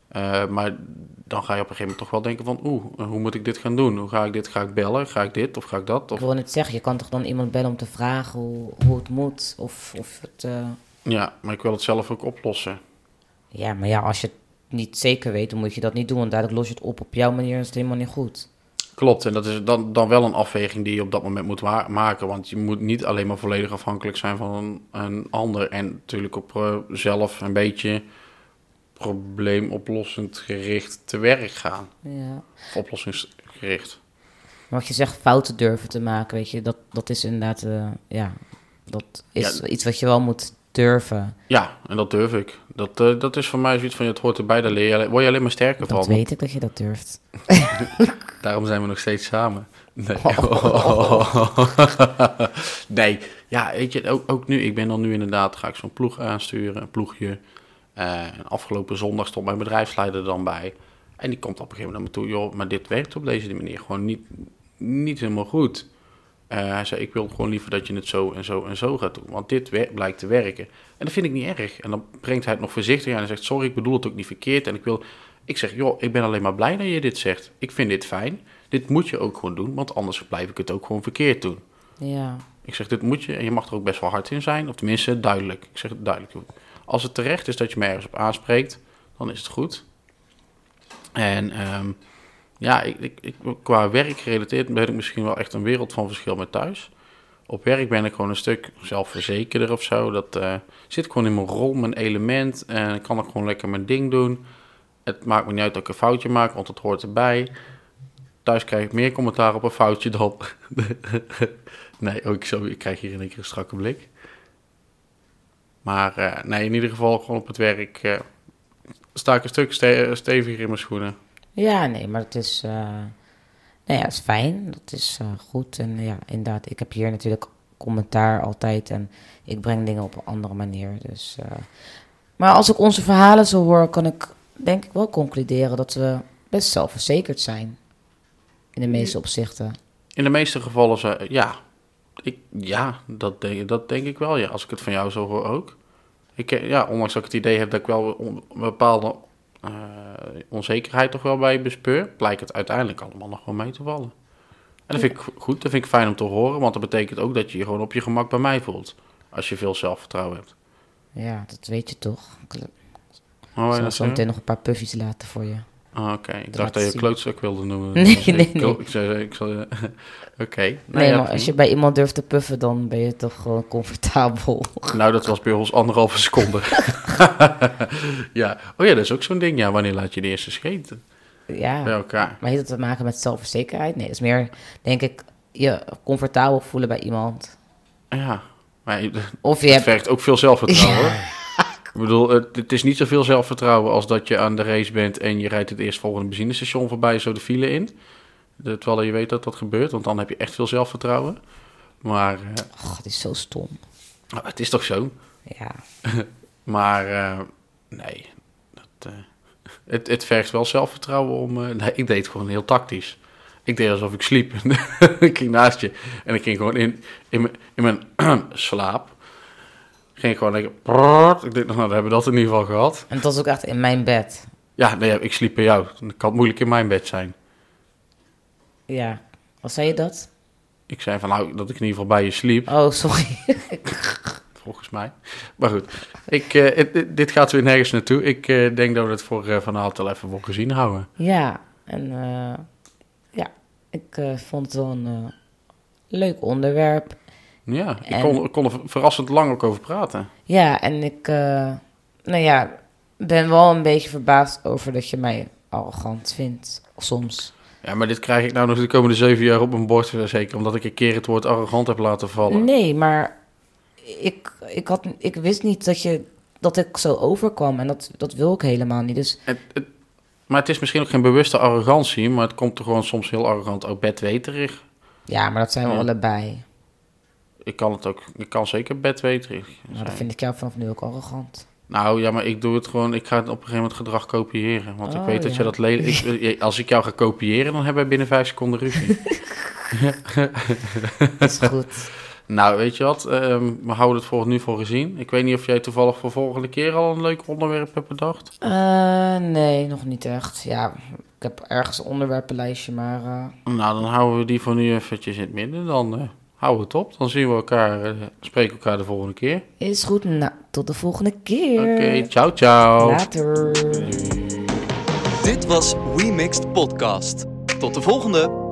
Eh, maar dan ga je op een gegeven moment toch wel denken van... Oeh, hoe moet ik dit gaan doen? Hoe ga ik dit? Ga ik bellen? Ga ik dit? Of ga ik dat? ik Of, wil net zeggen, je kan toch dan iemand bellen om te vragen hoe, hoe het moet? Of, of het... eh, ja, maar ik wil het zelf ook oplossen. Ja, maar ja, als je het niet zeker weet, dan moet je dat niet doen. Want duidelijk los je het op op jouw manier, is het helemaal niet goed. Klopt, en dat is dan, dan wel een afweging die je op dat moment moet maken. Want je moet niet alleen maar volledig afhankelijk zijn van een, een ander. En natuurlijk op eh, zelf een beetje probleemoplossend gericht te werk gaan. Ja. Of oplossingsgericht. Wat je zegt, fouten durven te maken, weet je, dat, dat is inderdaad, eh, ja, dat is Ja. iets wat je wel moet durven. Ja, en dat durf ik. Dat, eh, dat is voor mij zoiets van, het hoort erbij, daar leer je, word je alleen maar sterker Dat van. weet ik dat je dat durft. Daarom zijn we nog steeds samen. Nee, Oh. nee. ja, weet je, ook, ook nu, ik ben dan nu inderdaad, ga ik zo'n ploeg aansturen, een ploegje. Eh, afgelopen zondag stond mijn bedrijfsleider dan bij. En die komt op een gegeven moment naar me toe, joh, maar dit werkt op deze manier gewoon niet, niet helemaal goed. Eh, hij zei, ik wil gewoon liever dat je het zo en zo en zo gaat doen, want dit blijkt te werken. En dat vind ik niet erg. En dan brengt hij het nog voorzichtig aan en zegt, sorry, ik bedoel het ook niet verkeerd. En ik wil, ik zeg, joh, ik ben alleen maar blij dat je dit zegt. Ik vind dit fijn. Dit moet je ook gewoon doen, want anders blijf ik het ook gewoon verkeerd doen. Ja, Ik zeg, dit moet je en je mag er ook best wel hard in zijn, of tenminste duidelijk. Ik zeg duidelijk. doen. Als het terecht is dat je me ergens op aanspreekt, dan is het goed. En ehm, ja, ik, ik, ik, qua werk gerelateerd ben ik misschien wel echt een wereld van verschil met thuis. Op werk ben ik gewoon een stuk zelfverzekerder of zo. Dat eh, zit gewoon in mijn rol, mijn element. En ik kan ook gewoon lekker mijn ding doen. Het maakt me niet uit dat ik een foutje maak, want het hoort erbij. Thuis krijg ik meer commentaar op een foutje dan. nee, ook zo, ik krijg hier in één keer een strakke blik. Maar eh, nee, in ieder geval gewoon op het werk eh, sta ik een stuk ste- steviger in mijn schoenen. Ja nee, maar het is, eh nou ja, het is fijn, dat is eh, goed. En ja, inderdaad, ik heb hier natuurlijk commentaar altijd en ik breng dingen op een andere manier. Dus, eh, maar als ik onze verhalen zo hoor, kan ik denk ik wel concluderen dat we best zelfverzekerd zijn. In de meeste opzichten. In de meeste gevallen, ze, ja, ik, ja dat, denk, dat denk ik wel. Ja, als ik het van jou zo hoor ook. Ik, ja, ondanks dat ik het idee heb dat ik wel bepaalde onzekerheid toch wel bij je bespeur, blijkt het uiteindelijk allemaal nog wel mee te vallen. En dat vind ik go- goed, dat vind ik fijn om te horen, want dat betekent ook dat je je gewoon op je gemak bij mij voelt. Als je veel zelfvertrouwen hebt. Ja, dat weet je toch. Ik Oh, zal wou je zo meteen nog een paar puffies laten voor je. Ah, Oké, ik dacht dat je zien. klootzak wilde noemen. Nee, ik- nee, ik- nee. Ik zei, ik zal, Oké. Nee, Nou ja, maar als je bij iemand durft te puffen, dan ben je toch gewoon comfortabel. Nou, dat was bij ons anderhalve seconde. ja. Oh ja, dat is ook zo'n ding. Ja, wanneer laat je de eerste scheten Ja. bij elkaar? Maar heeft dat te maken met zelfverzekerheid? Nee, het is meer, denk ik, je comfortabel voelen bij iemand. Ja, maar Of je hebt... vergt ook veel zelfvertrouwen. Ik bedoel, het, het is niet zoveel zelfvertrouwen als dat je aan de race bent en je rijdt het eerstvolgende benzinestation voorbij, zo de file in. De- Terwijl je weet dat dat gebeurt, want dan heb je echt veel zelfvertrouwen. Maar Oh, het is zo stom. nou, het is toch zo? Ja. Maar eh, nee, dat, eh, het, het vergt wel zelfvertrouwen om... nee, ik deed het gewoon heel tactisch. Ik deed alsof ik sliep. ik ging naast je en ik ging gewoon in, in mijn, in mijn slaap. Ging gewoon lekker... prrrt. Ik denk, nou, dan hebben we dat in ieder geval gehad. En het was ook echt in mijn bed. Ja, nee, ik sliep bij jou. Dan kan het moeilijk in mijn bed zijn. Ja. Wat zei je dat? Ik zei van, nou, dat ik in ieder geval bij je sliep, Oh, sorry. volgens mij. Maar goed, ik, eh, dit- dit gaat weer nergens naartoe. Ik eh, denk dat we het voor uh, vanavond wel even voor gezien houden. ja, en eh, ja, ik eh, vond het wel een eh, leuk onderwerp. Ja, ik En- kon, kon er verrassend lang ook over praten. Ja, en ik, eh, nou ja, ben wel een beetje verbaasd over dat je mij arrogant vindt, soms. Ja, maar dit krijg ik nou nog de komende zeven jaar op mijn bord. Zeker omdat ik een keer het woord arrogant heb laten vallen. Nee, maar ik, ik, had, ik wist niet dat, je, dat ik zo overkwam. En dat, dat wil ik helemaal niet. Dus Het, het- maar het is misschien ook geen bewuste arrogantie, maar het komt er gewoon soms heel arrogant ook bedweterig. ja, maar dat zijn we Ja. allebei. Ik kan het ook, ik kan zeker bedweterig Maar dan zijn. vind ik jou vanaf nu ook arrogant. Nou ja, maar ik doe het gewoon, ik ga het op een gegeven moment gedrag kopiëren. Want ik Oh, weet dat je dat lelijk... ik- Als ik jou ga kopiëren, dan hebben we binnen vijf seconden ruzie. Dat is goed. nou, weet je wat? Ehm, we houden het voor nu voor gezien. Ik weet niet of jij toevallig voor volgende keer al een leuk onderwerp hebt bedacht. Eh, nee, nog niet echt. Ja, ik heb ergens een onderwerpenlijstje, maar... eh, Nou, dan houden we die voor nu eventjes in het midden. Dan eh, houden we het op. Dan zien we elkaar, eh, spreken elkaar de volgende keer. is goed. Nou, tot de volgende keer. Oké, ciao ciao. Later. Dit was We Mixed Podcast. Tot de volgende!